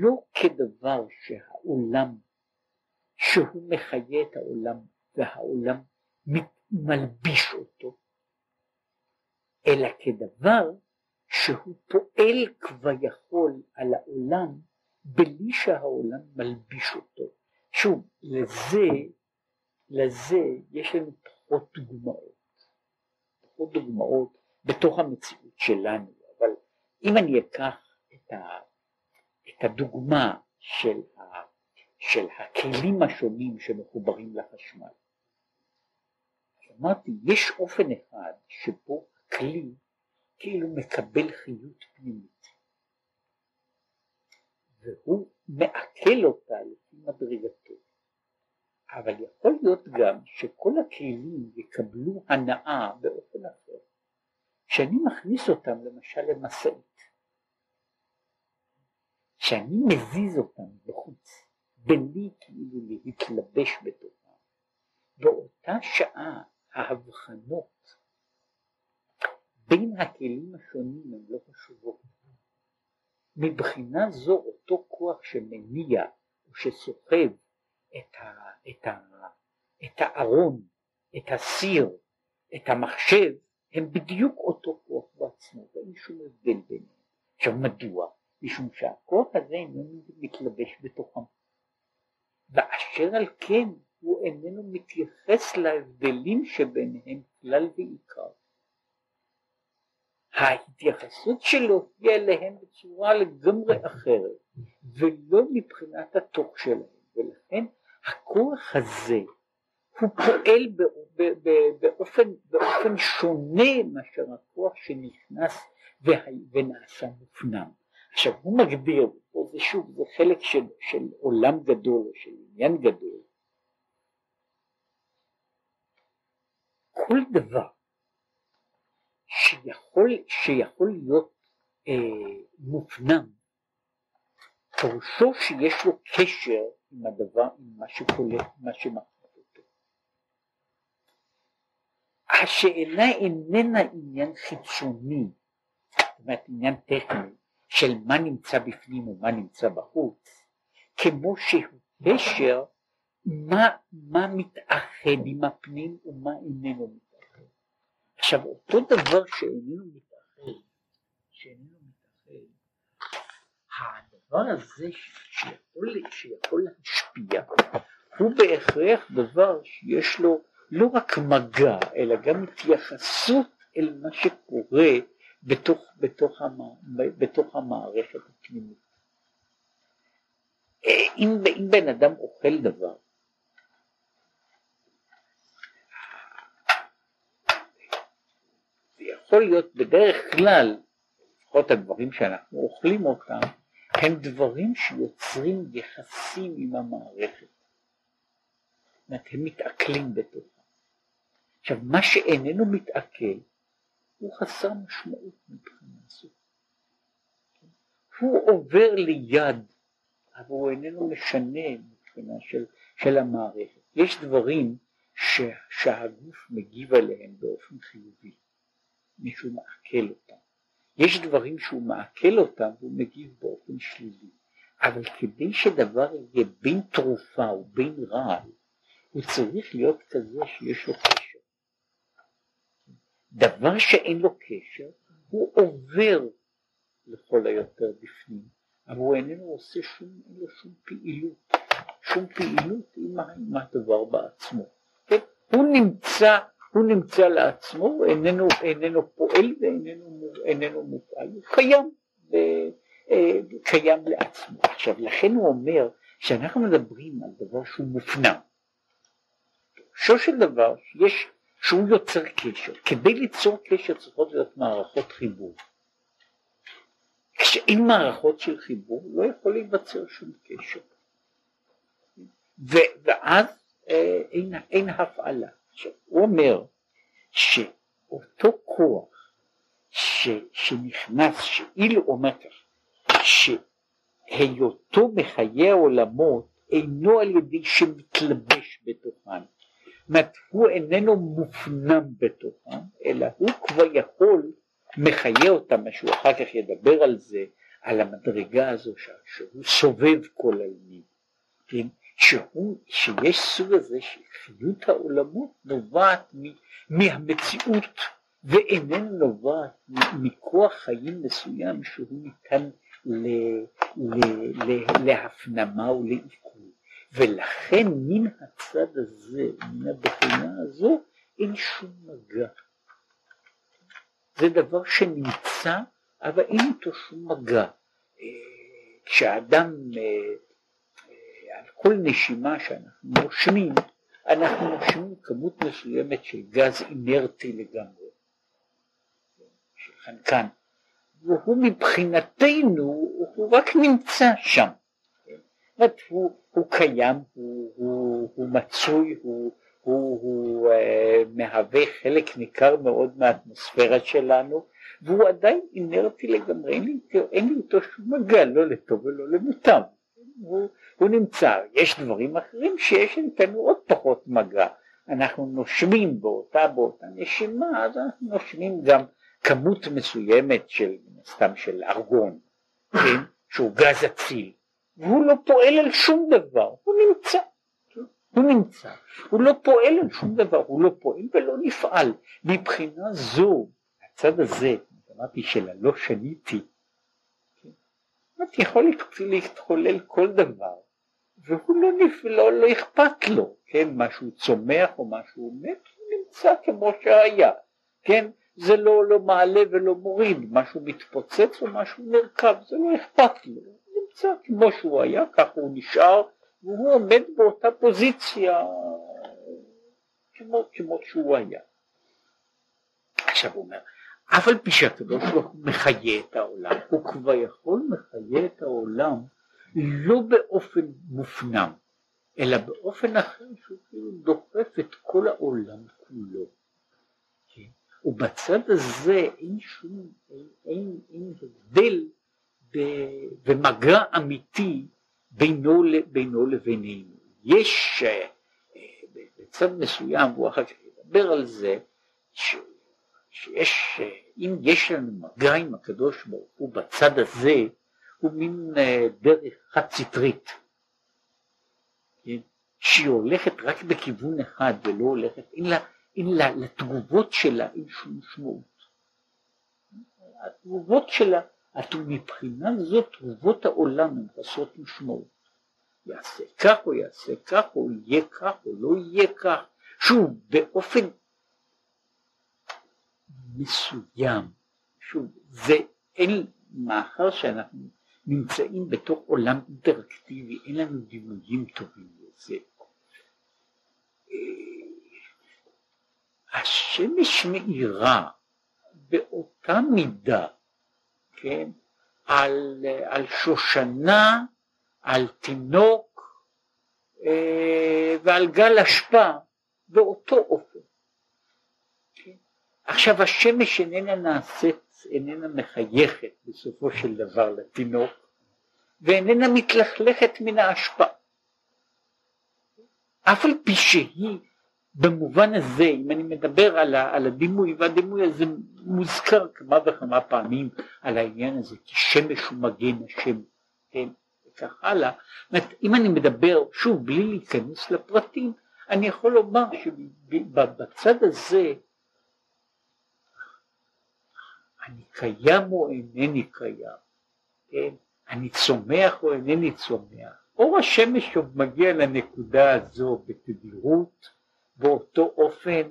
לא כדבר שהעולם, שהוא מחיה את העולם והעולם מלביש אותו, אלא כדבר שהוא פועל כביכול על העולם בלי שהעולם מלביש אותו. שוב, לזה, לזה יש לנו פחות דוגמאות, פחות דוגמאות בתוך המציאות שלנו, אבל אם אני אקח את, ה, את הדוגמה של, ה, של הכלים השונים שמחוברים לחשמל, אמרתי, יש אופן אחד שבו הכלי כאילו מקבל חיות פנימית, והוא מעכל אותה לפי מדרגתו. אבל יכול להיות גם שכל הכלים יקבלו הנאה באופן אחר, שאני מכניס אותם למשל למשאית, שאני מזיז אותם בחוץ, בלי כאילו להתלבש בתוכם, באותה שעה ההבחנות בין הכלים השונים הן לא חשובות. מבחינה זו אותו כוח שמניע או שסוחב את, ה, את, ה, את הארון, את הסיר, את המחשב, הם בדיוק אותו כוח בעצמו, ואין שום הבדל ביניהם. עכשיו מדוע? משום שהכוח הזה איננו מתלבש בתוכם. ואשר על כן הוא איננו מתייחס להבדלים שביניהם כלל ועיקר. ההתייחסות שלו היא אליהם בצורה לגמרי אחרת, ולא מבחינת התוך שלהם, ולכן הכוח הזה הוא פועל באופן, באופן שונה מאשר הכוח שנכנס ונעשה מופנם. עכשיו הוא מגדיר, פה זה שוב, זה חלק של, של עולם גדול, של עניין גדול, כל דבר שיכול, שיכול להיות אה, מופנם, פירושו שיש לו קשר עם הדבר, עם מה שקולט, מה שמחליט אותו. השאלה איננה עניין חיצוני, זאת אומרת עניין טכני, של מה נמצא בפנים ומה נמצא בחוץ, כמו שהוא קשר מה, מה מתאחד עם הפנים ומה איננו מתאחד. עכשיו אותו דבר שאיננו מתאחד, שאיננו מתאחד, הדבר הזה שיכול, שיכול להשפיע הוא בהכרח דבר שיש לו לא רק מגע אלא גם התייחסות אל מה שקורה בתוך, בתוך, המ, בתוך המערכת הפנימית. אם, אם בן אדם אוכל דבר להיות בדרך כלל, לפחות הדברים שאנחנו אוכלים אותם, הם דברים שיוצרים יחסים עם המערכת. זאת אומרת, הם מתעכלים בתוכה. עכשיו, מה שאיננו מתעכל הוא חסר משמעות מבחינה זו. הוא עובר ליד, אבל הוא איננו משנה מבחינה של, של המערכת. יש דברים ש, שהגוף מגיב עליהם באופן חיובי. מישהו מעכל אותם. יש דברים שהוא מעכל אותם והוא מגיב באופן שלילי, אבל כדי שדבר יהיה בין תרופה ובין רעל, הוא צריך להיות כזה שיש לו קשר. דבר שאין לו קשר, הוא עובר לכל היותר בפנים, אבל הוא איננו עושה שום, אין לו שום פעילות, שום פעילות עם, הדבר בעצמו. כן? הוא נמצא, הוא נמצא לעצמו, איננו, איננו פועל ואיננו איננו מופעל, הוא קיים, ו, אה, קיים לעצמו. עכשיו לכן הוא אומר שאנחנו מדברים על דבר שהוא מופנם. פירושו של דבר שיש, שהוא יוצר קשר. כדי ליצור קשר צריכות להיות מערכות חיבור. כשאין מערכות של חיבור לא יכול להיווצר שום קשר. ו- ואז אה, אין, אין הפעלה. הוא אומר שאותו כוח ש, שנכנס, שאילו אומר כך, שהיותו מחיי העולמות אינו על ידי שמתלבש בתוכן, אומרת, הוא איננו מופנם בתוכם, אלא הוא כבר יכול מחיה אותם, מה שהוא אחר כך ידבר על זה, על המדרגה הזו שהוא סובב כל העלמים, כן? שהוא, שיש סוג הזה שחיות העולמות נובעת מהמציאות ואיננה נובעת מכוח חיים מסוים שהוא ניתן להפנמה ולעיכול. ולכן מן הצד הזה, מן הבחינה הזו, אין שום מגע. זה דבר שנמצא, אבל אין איתו שום מגע. אה, כשאדם, אה, על כל נשימה שאנחנו נושמים, אנחנו נושמים כמות מסוימת של גז אינרטי לגמרי, של חנקן, והוא מבחינתנו, הוא רק נמצא שם. אומרת, הוא, הוא קיים, הוא, הוא, הוא מצוי, הוא, הוא, הוא uh, מהווה חלק ניכר מאוד מהאטמוספירה שלנו, והוא עדיין אינרטי לגמרי, אין לי איתו שום מגע, לא לטוב ולא למוטב. הוא, הוא נמצא, יש דברים אחרים שיש איתנו עוד פחות מגע. אנחנו נושמים באותה, באותה נשימה, אז אנחנו נושמים גם כמות מסוימת של, סתם של ארגון, כן? שהוא גז אציל. והוא לא פועל על שום דבר, הוא נמצא, הוא נמצא, הוא לא פועל על שום דבר, הוא לא פועל ולא נפעל. מבחינה זו, הצד הזה, אמרתי של הלא שניתי, יכול להתחולל כל דבר, והוא לא, נפ... לא, אכפת לו, כן, משהו צומח או משהו מת, הוא נמצא כמו שהיה, כן, זה לא, לא מעלה ולא מוריד, משהו מתפוצץ או משהו נרקב, זה לא אכפת לו, נמצא כמו שהוא היה, ככה הוא נשאר, והוא עומד באותה פוזיציה כמו, כמו שהוא היה. עכשיו הוא אומר, אף על פי שהקדוש ברוך הוא מחיה את העולם, הוא כבר יכול מחיה את העולם לא באופן מופנם, אלא באופן אחר שהוא כאילו דוחף את כל העולם כולו. כן? ובצד הזה אין שום, אין, אין, אין הבדל במגע אמיתי בינו, בינו לבינינו. יש אה, בצד מסוים, והוא אחר כך ידבר על זה, שיש, אם יש לנו מגע עם הקדוש ברוך הוא בצד הזה, הוא מין אה, דרך חד סטרית, כן? שהיא הולכת רק בכיוון אחד ולא הולכת, אין לה, אין לה, לתגובות שלה אין שום משמעות. התגובות שלה מבחינה זאת תגובות העולם הן חסרות משמעות. יעשה כך או יעשה כך או יהיה כך או לא יהיה כך, שוב באופן מסוים, שוב זה אין, מאחר שאנחנו נמצאים בתוך עולם אינטראקטיבי, אין לנו דימויים טובים לזה. השמש מאירה באותה מידה כן, על, על שושנה, על תינוק אה, ועל גל אשפה באותו אופן. עכשיו השמש איננה נעשית, איננה מחייכת בסופו של דבר לתינוק ואיננה מתלכלכת מן האשפה. אף על פי שהיא במובן הזה אם אני מדבר על, הדימוי והדימוי הזה מוזכר כמה וכמה פעמים על העניין הזה כי שמש הוא מגן השם כן וכך הלאה אם אני מדבר שוב בלי להיכנס לפרטים אני יכול לומר שבצד הזה אני קיים או אינני קיים? כן? אני צומח או אינני צומח? אור השמש עוד מגיע לנקודה הזו בתדירות באותו אופן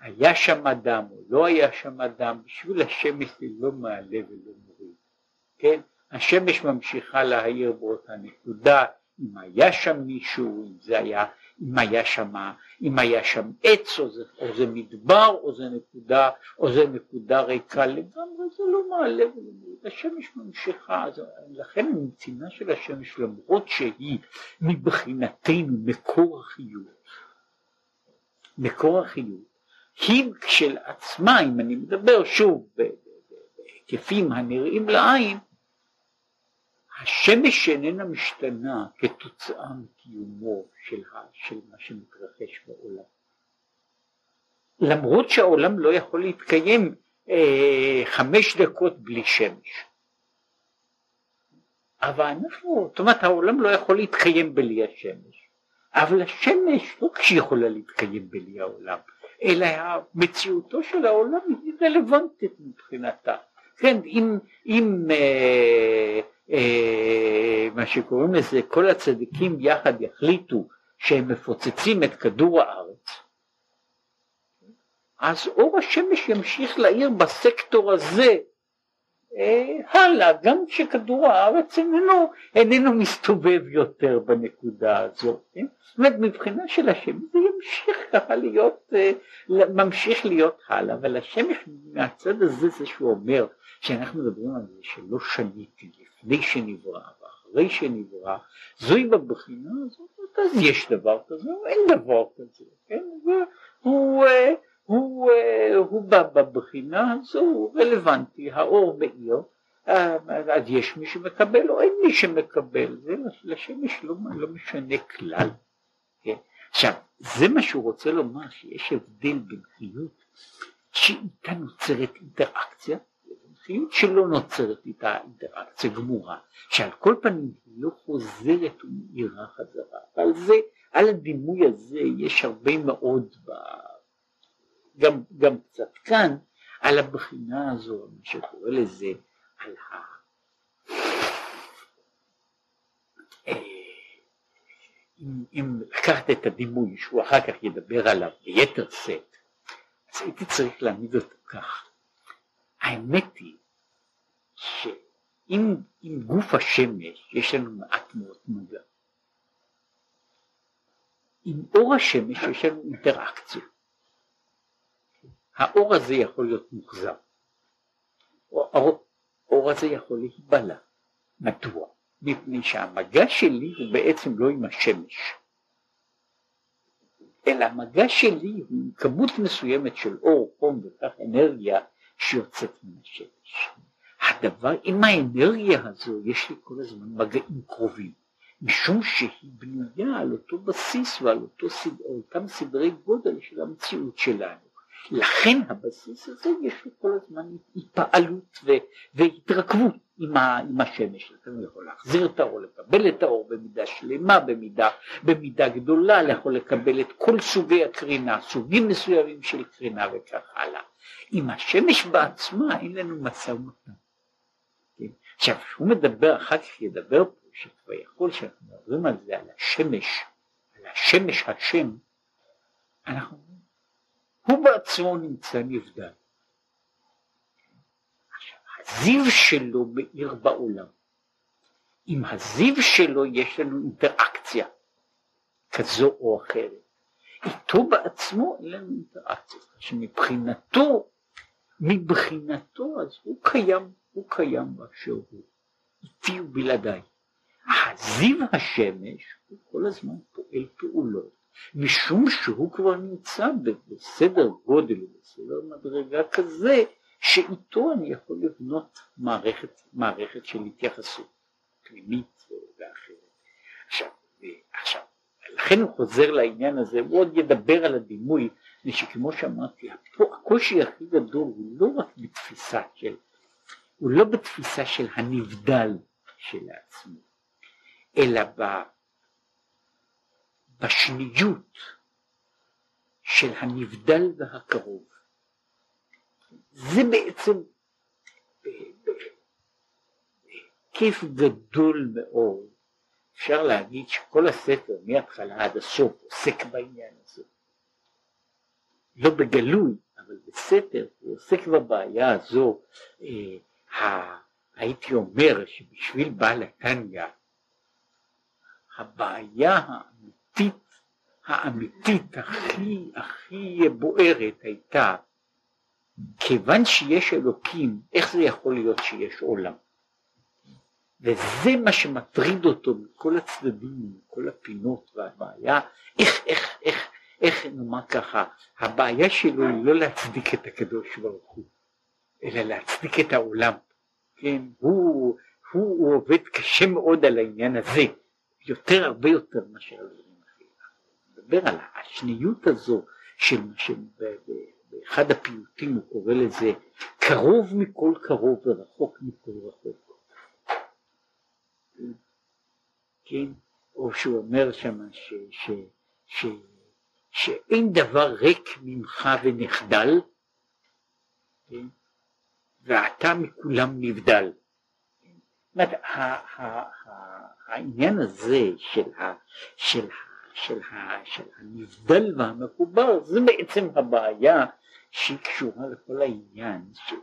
היה שם אדם או לא היה שם אדם, בשביל השמש זה לא מעלה ולא מוריד, כן? השמש ממשיכה להאיר באותה נקודה, אם היה שם מישהו, אם זה היה, אם היה שם, אם היה שם עץ או זה, או זה מדבר או זה נקודה, או זה נקודה ריקה לגמרי, זה לא מעלה השמש ממשיכה, אז לכן המצינה של השמש למרות שהיא מבחינתנו מקור החיות מקור החיות היא כשלעצמה, אם אני מדבר שוב בהיקפים הנראים לעין, השמש שאיננה משתנה כתוצאה מקיומו של, של מה שמתרחש בעולם. למרות שהעולם לא יכול להתקיים אה, חמש דקות בלי שמש. אבל אנחנו, זאת אומרת העולם לא יכול להתקיים בלי השמש. אבל השמש לא כשהיא יכולה להתקיים בלי העולם, אלא מציאותו של העולם היא רלוונטית מבחינתה. כן, אם, אם אה, מה שקוראים לזה, כל הצדיקים יחד יחליטו שהם מפוצצים את כדור הארץ, אז אור השמש ימשיך להאיר בסקטור הזה אה, הלאה, גם כשכדור הארץ איננו, איננו מסתובב יותר בנקודה הזו, כן? זאת אומרת מבחינה של השמש זה ימשיך ככה להיות, אה, ממשיך להיות הלאה, אבל השמש מהצד הזה זה שהוא אומר שאנחנו מדברים על זה שלא שניתי לפני שנברא ואחרי שנברא, זוהי בבחינה הזאת, אז יש דבר כזה או אין דבר כזה, כן? והוא אה, הוא, אה, הוא בבחינה הזו הוא רלוונטי, האור מאיר, אה, אז יש מי שמקבל או אין מי שמקבל, זה לשמש לא, לא משנה כלל. כן? עכשיו, זה מה שהוא רוצה לומר, שיש הבדל בין חיות שאיתה נוצרת אינטראקציה, חיות שלא נוצרת איתה אינטראקציה גמורה, שעל כל פנים היא לא חוזרת ומאירה חזרה, ועל זה, על הדימוי הזה יש הרבה מאוד ב... גם, גם קצת כאן, על הבחינה הזו, מה שקורא לזה, על ה... אה, אם, אם לקחת את הדימוי שהוא אחר כך ידבר עליו ביתר שאת, אז הייתי צריך להעמיד אותו כך. האמת היא שאם גוף השמש יש לנו מעט מאוד מגע, עם אור השמש יש לנו אינטראקציה. האור הזה יכול להיות מוחזר, האור, האור הזה יכול להיבלע. מדוע? מפני שהמגע שלי הוא בעצם לא עם השמש, אלא המגע שלי הוא עם כמות מסוימת של אור, חום וכך אנרגיה שיוצאת מן השמש. הדבר, עם האנרגיה הזו יש לי כל הזמן מגעים קרובים, משום שהיא בנויה על אותו בסיס ועל אותו, אותם סדרי גודל של המציאות שלנו. לכן הבסיס הזה יש לו כל הזמן התפעלות והתרכבות עם, ה, עם השמש, הוא יכול להחזיר את האור, לקבל את האור במידה שלמה, במידה, במידה גדולה, יכול לקבל את כל סוגי הקרינה, סוגים מסוימים של קרינה וכך הלאה. עם השמש בעצמה אין לנו משא ומתן. עכשיו, כשהוא מדבר, אחר כך ידבר פה, שכבר יכול, שאנחנו מדברים על זה, על השמש, על השמש השם, אנחנו הוא בעצמו נמצא נבדל. הזיו שלו מאיר בעולם. עם הזיו שלו יש לנו אינטראקציה כזו או אחרת. איתו בעצמו אין לנו אינטראקציה, שמבחינתו, מבחינתו אז הוא קיים, הוא קיים באשר הוא, איתי ובלעדיי. הזיו השמש הוא כל הזמן פועל פעולות משום שהוא כבר נמצא בסדר גודל, בסדר מדרגה כזה, שאיתו אני יכול לבנות מערכת, מערכת של התייחסות פנימית ואחרת. עכשיו, עכשיו, לכן הוא חוזר לעניין הזה, הוא עוד ידבר על הדימוי, מפני שכמו שאמרתי, הקושי הכי גדול הוא לא רק בתפיסה של, הוא לא בתפיסה של הנבדל שלעצמו, אלא ב, בשניות של הנבדל והקרוב. זה בעצם כיף גדול מאוד, אפשר להגיד שכל הספר מההתחלה עד הסוף עוסק בעניין הזה. לא בגלוי, אבל בסתר הוא עוסק בבעיה הזו, אה, הייתי אומר שבשביל בעל התניא הבעיה האמיתית, האמיתית הכי הכי בוערת הייתה כיוון שיש אלוקים, איך זה יכול להיות שיש עולם? וזה מה שמטריד אותו מכל הצדדים, מכל הפינות והבעיה, איך, איך, איך, איך נאמר ככה, הבעיה שלו היא לא להצדיק את הקדוש ברוך הוא, אלא להצדיק את העולם, כן, הוא, הוא, הוא עובד קשה מאוד על העניין הזה, יותר, הרבה יותר מאשר על דברים אחרים. מדבר על השניות הזו של, של באחד הפיוטים הוא קורא לזה קרוב מכל קרוב ורחוק מכל רחוק. כן, או שהוא אומר שם ש, ש, ש, שאין דבר ריק ממך ונחדל, כן, ואתה מכולם נבדל. העניין הזה של, ה, של, של, של הנבדל והמחובר זה בעצם הבעיה שהיא קשורה לכל העניין, ש...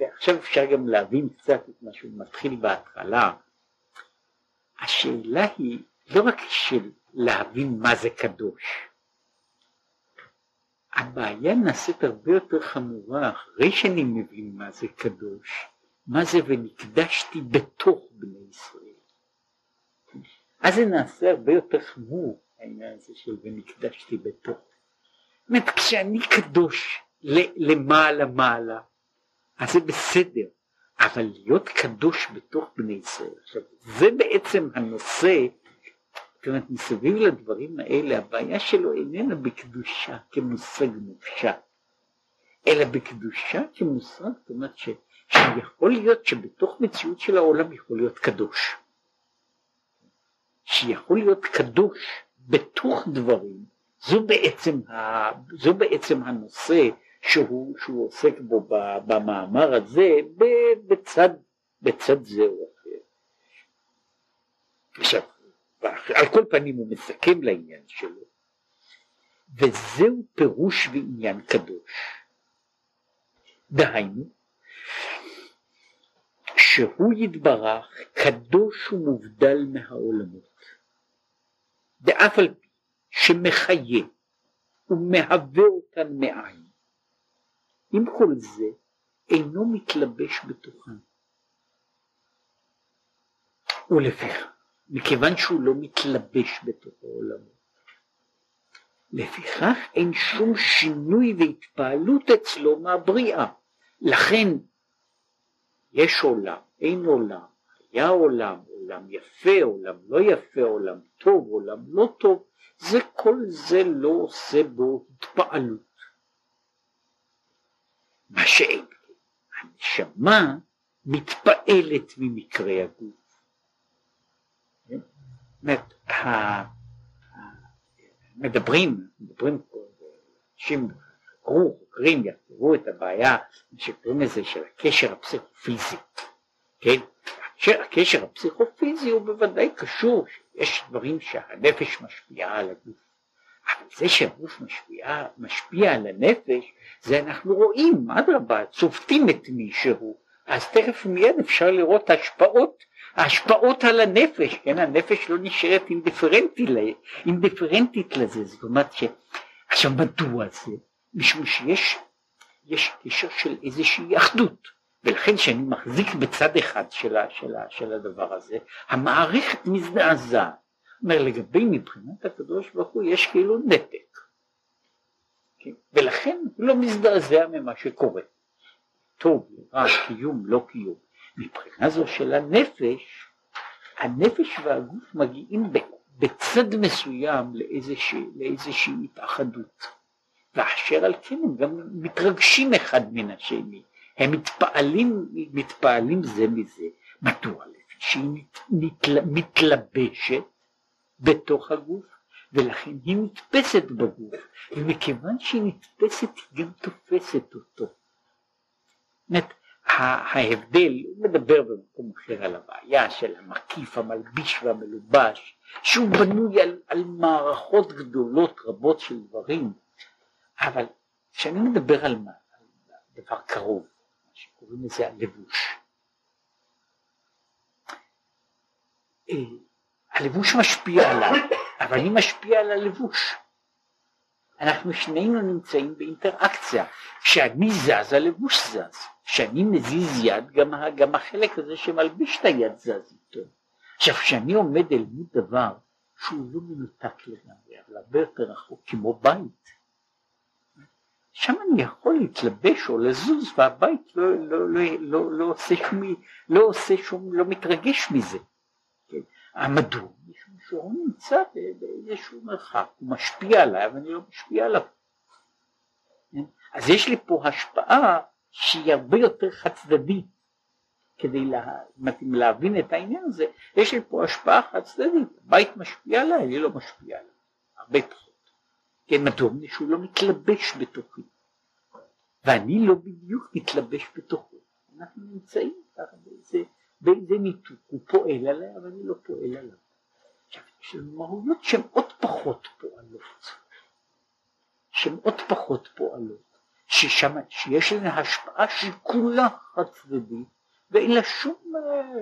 ועכשיו אפשר גם להבין קצת את מה שהוא מתחיל בהתחלה, השאלה היא לא רק של להבין מה זה קדוש, הבעיה נעשית הרבה יותר חמורה אחרי שאני מבין מה זה קדוש, מה זה ונקדשתי בתוך בני ישראל. אז זה נעשה הרבה יותר חמור העניין הזה של ונקדשתי בתוך. זאת אומרת כשאני קדוש למעלה מעלה אז זה בסדר אבל להיות קדוש בתוך בני ישראל עכשיו זה בעצם הנושא זאת אומרת מסביב לדברים האלה הבעיה שלו איננה בקדושה כמושג מופשט אלא בקדושה כמושג זאת אומרת ש, שיכול להיות שבתוך מציאות של העולם יכול להיות קדוש שיכול להיות קדוש בתוך דברים זו בעצם, ה, זו בעצם הנושא שהוא, שהוא עוסק בו במאמר הזה בצד, בצד זה או אחר. עכשיו, על כל פנים הוא מסכם לעניין שלו, וזהו פירוש ועניין קדוש. דהיינו, שהוא יתברך קדוש ומובדל מהעולמות, ואף על פי שמחיה ומהווה אותן מאין, עם כל זה אינו מתלבש בתוכן. ולפיכך, מכיוון שהוא לא מתלבש בתוך העולמות, לפיכך אין שום שינוי והתפעלות אצלו מהבריאה. לכן יש עולם, אין עולם, היה עולם, עולם יפה, עולם לא יפה, עולם טוב, עולם לא טוב, זה כל זה לא עושה בו התפעלות. מה שאין, הנשמה מתפעלת ממקרה הגוף. מדברים, מדברים פה, אנשים חקרו, חוקרים, יחקרו את הבעיה שקוראים לזה של הקשר הפסיכופיזי, כן? הקשר הפסיכופיזי הוא בוודאי קשור, יש דברים שהנפש משפיעה על הגוף, אבל זה שהגוף משפיע, משפיע על הנפש, זה אנחנו רואים, אדרבה, צובטים את מישהו, אז תכף מיד אפשר לראות השפעות, ההשפעות על הנפש, כן, הנפש לא נשארת אינדיפרנטית, אינדיפרנטית לזה, זאת אומרת ש... עכשיו מדוע זה? משום שיש יש קשר של איזושהי אחדות, ולכן כשאני מחזיק בצד אחד של, של, של הדבר הזה, המערכת מזדעזעת. אומר לגבי מבחינת הקדוש ברוך הוא יש כאילו נתק, כן? ולכן הוא לא מזדעזע ממה שקורה. טוב, רע, קיום, לא קיום. מבחינה זו של הנפש, הנפש והגוף מגיעים בצד מסוים לאיזושהי, לאיזושהי התאחדות. ואשר על כן הם גם מתרגשים אחד מן השני, הם מתפעלים, מתפעלים זה מזה. מדוע? לפי שהיא מתל, מתלבשת בתוך הגוף, ולכן היא נתפסת בגוף, ומכיוון שהיא נתפסת היא גם תופסת אותו. זאת ההבדל, מדבר במקום אחר על הבעיה של המקיף, המלביש והמלובש, שהוא בנוי על, על מערכות גדולות רבות של דברים, אבל כשאני מדבר על, מה, על דבר קרוב, מה שקוראים לזה הלבוש, אה, הלבוש משפיע עליו, אבל אני משפיע על הלבוש. אנחנו שנינו נמצאים באינטראקציה. כשאני זז, הלבוש זז. כשאני מזיז יד, גם, גם החלק הזה שמלביש את היד זז איתו. עכשיו, כשאני עומד אל מול דבר שהוא לא מנותק לגמרי, אבל הרבה יותר רחוק, כמו בית, שם אני יכול להתלבש או לזוז, והבית לא, לא, לא, לא, לא עושה שום, לא עושה שום, לא מתרגש מזה. כן? מדוע? שהוא נמצא באיזשהו מרחק, הוא משפיע עליי, אבל אני לא משפיע עליו. כן? אז יש לי פה השפעה שהיא הרבה יותר חד צדדית. כדי לה, להבין את העניין הזה, יש לי פה השפעה חד צדדית, הבית משפיע עליי, אני לא משפיע עליי, הרבה פחות. כן, מדוע? שהוא לא מתלבש בתוכי, ואני לא בדיוק מתלבש בתוכו. אנחנו נמצאים ככה באיזה, באיזה ניתוק, הוא פועל עליי, אבל אני לא פועל עליו. לנו מהויות שהן עוד פחות פועלות, שהן עוד פחות פועלות. ששם, שיש לזה השפעה שהיא כולה חד צדדית ואין לה שום,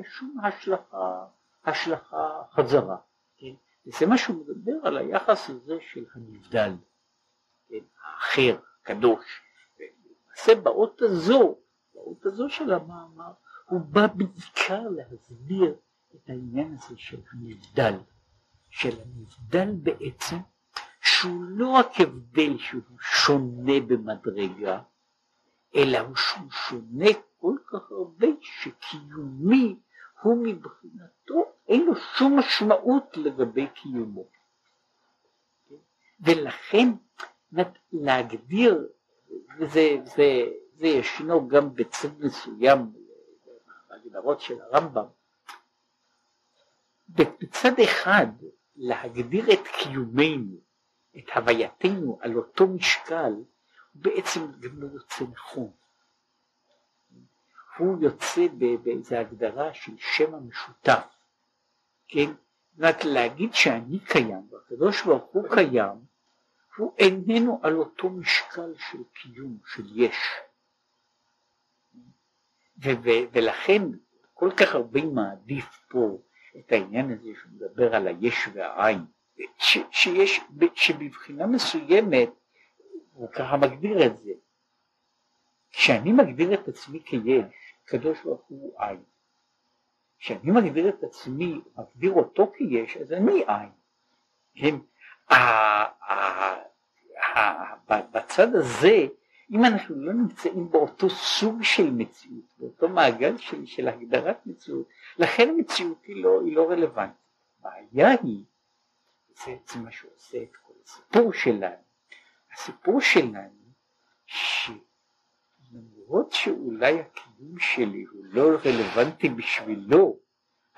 שום השלכה, השלכה חזרה. כן? וזה מה שהוא מדבר על היחס הזה של הנבדל, כן? האחר, הקדוש. למעשה באות הזו, באות הזו של המאמר, הוא בא בעיקר להסביר את העניין הזה של הנבדל, של הנבדל בעצם שהוא לא רק הבדל שהוא שונה במדרגה, אלא הוא שהוא שונה כל כך הרבה שקיומי הוא מבחינתו אין לו שום משמעות לגבי קיומו. ולכן להגדיר, וזה זה, זה ישנו גם בצד מסוים בהגדרות של הרמב"ם, בצד אחד להגדיר את קיומנו את הווייתנו על אותו משקל, הוא בעצם גם לא יוצא נכון. הוא יוצא באיזו הגדרה של שם המשותף, כן? אומרת להגיד שאני קיים והקדוש ברוך הוא קיים, הוא איננו על אותו משקל של קיום, של יש. ולכן כל כך הרבה מעדיף פה את העניין הזה שהוא מדבר על היש והעין. ש, שיש, שבבחינה מסוימת, הוא ככה מגדיר את זה, כשאני מגדיר את עצמי כיש, קדוש ברוך הוא עין. כשאני מגדיר את עצמי, מגדיר אותו כיש, אז אני עין. כן? בצד הזה, אם אנחנו לא נמצאים באותו סוג של מציאות, באותו מעגל של, של הגדרת מציאות, לכן מציאות היא לא, היא לא רלוונטית. הבעיה היא זה, זה מה שעושה את כל הסיפור שלנו. הסיפור שלנו, שלמרות שאולי הקיום שלי הוא לא רלוונטי בשבילו,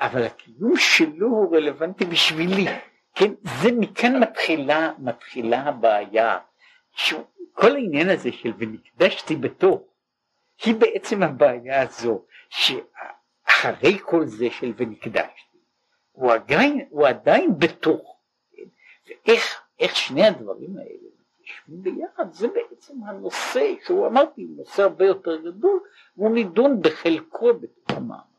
אבל הקיום שלו הוא רלוונטי בשבילי. כן, זה מכאן מתחילה, מתחילה הבעיה. כל העניין הזה של ונקדשתי בתוך, היא בעצם הבעיה הזו, שאחרי כל זה של ונקדשתי, הוא עדיין, הוא עדיין בתוך. ואיך איך שני הדברים האלה יושבים ביחד, זה בעצם הנושא שהוא אמרתי, נושא הרבה יותר גדול, והוא נידון בחלקו בתוך המאמר.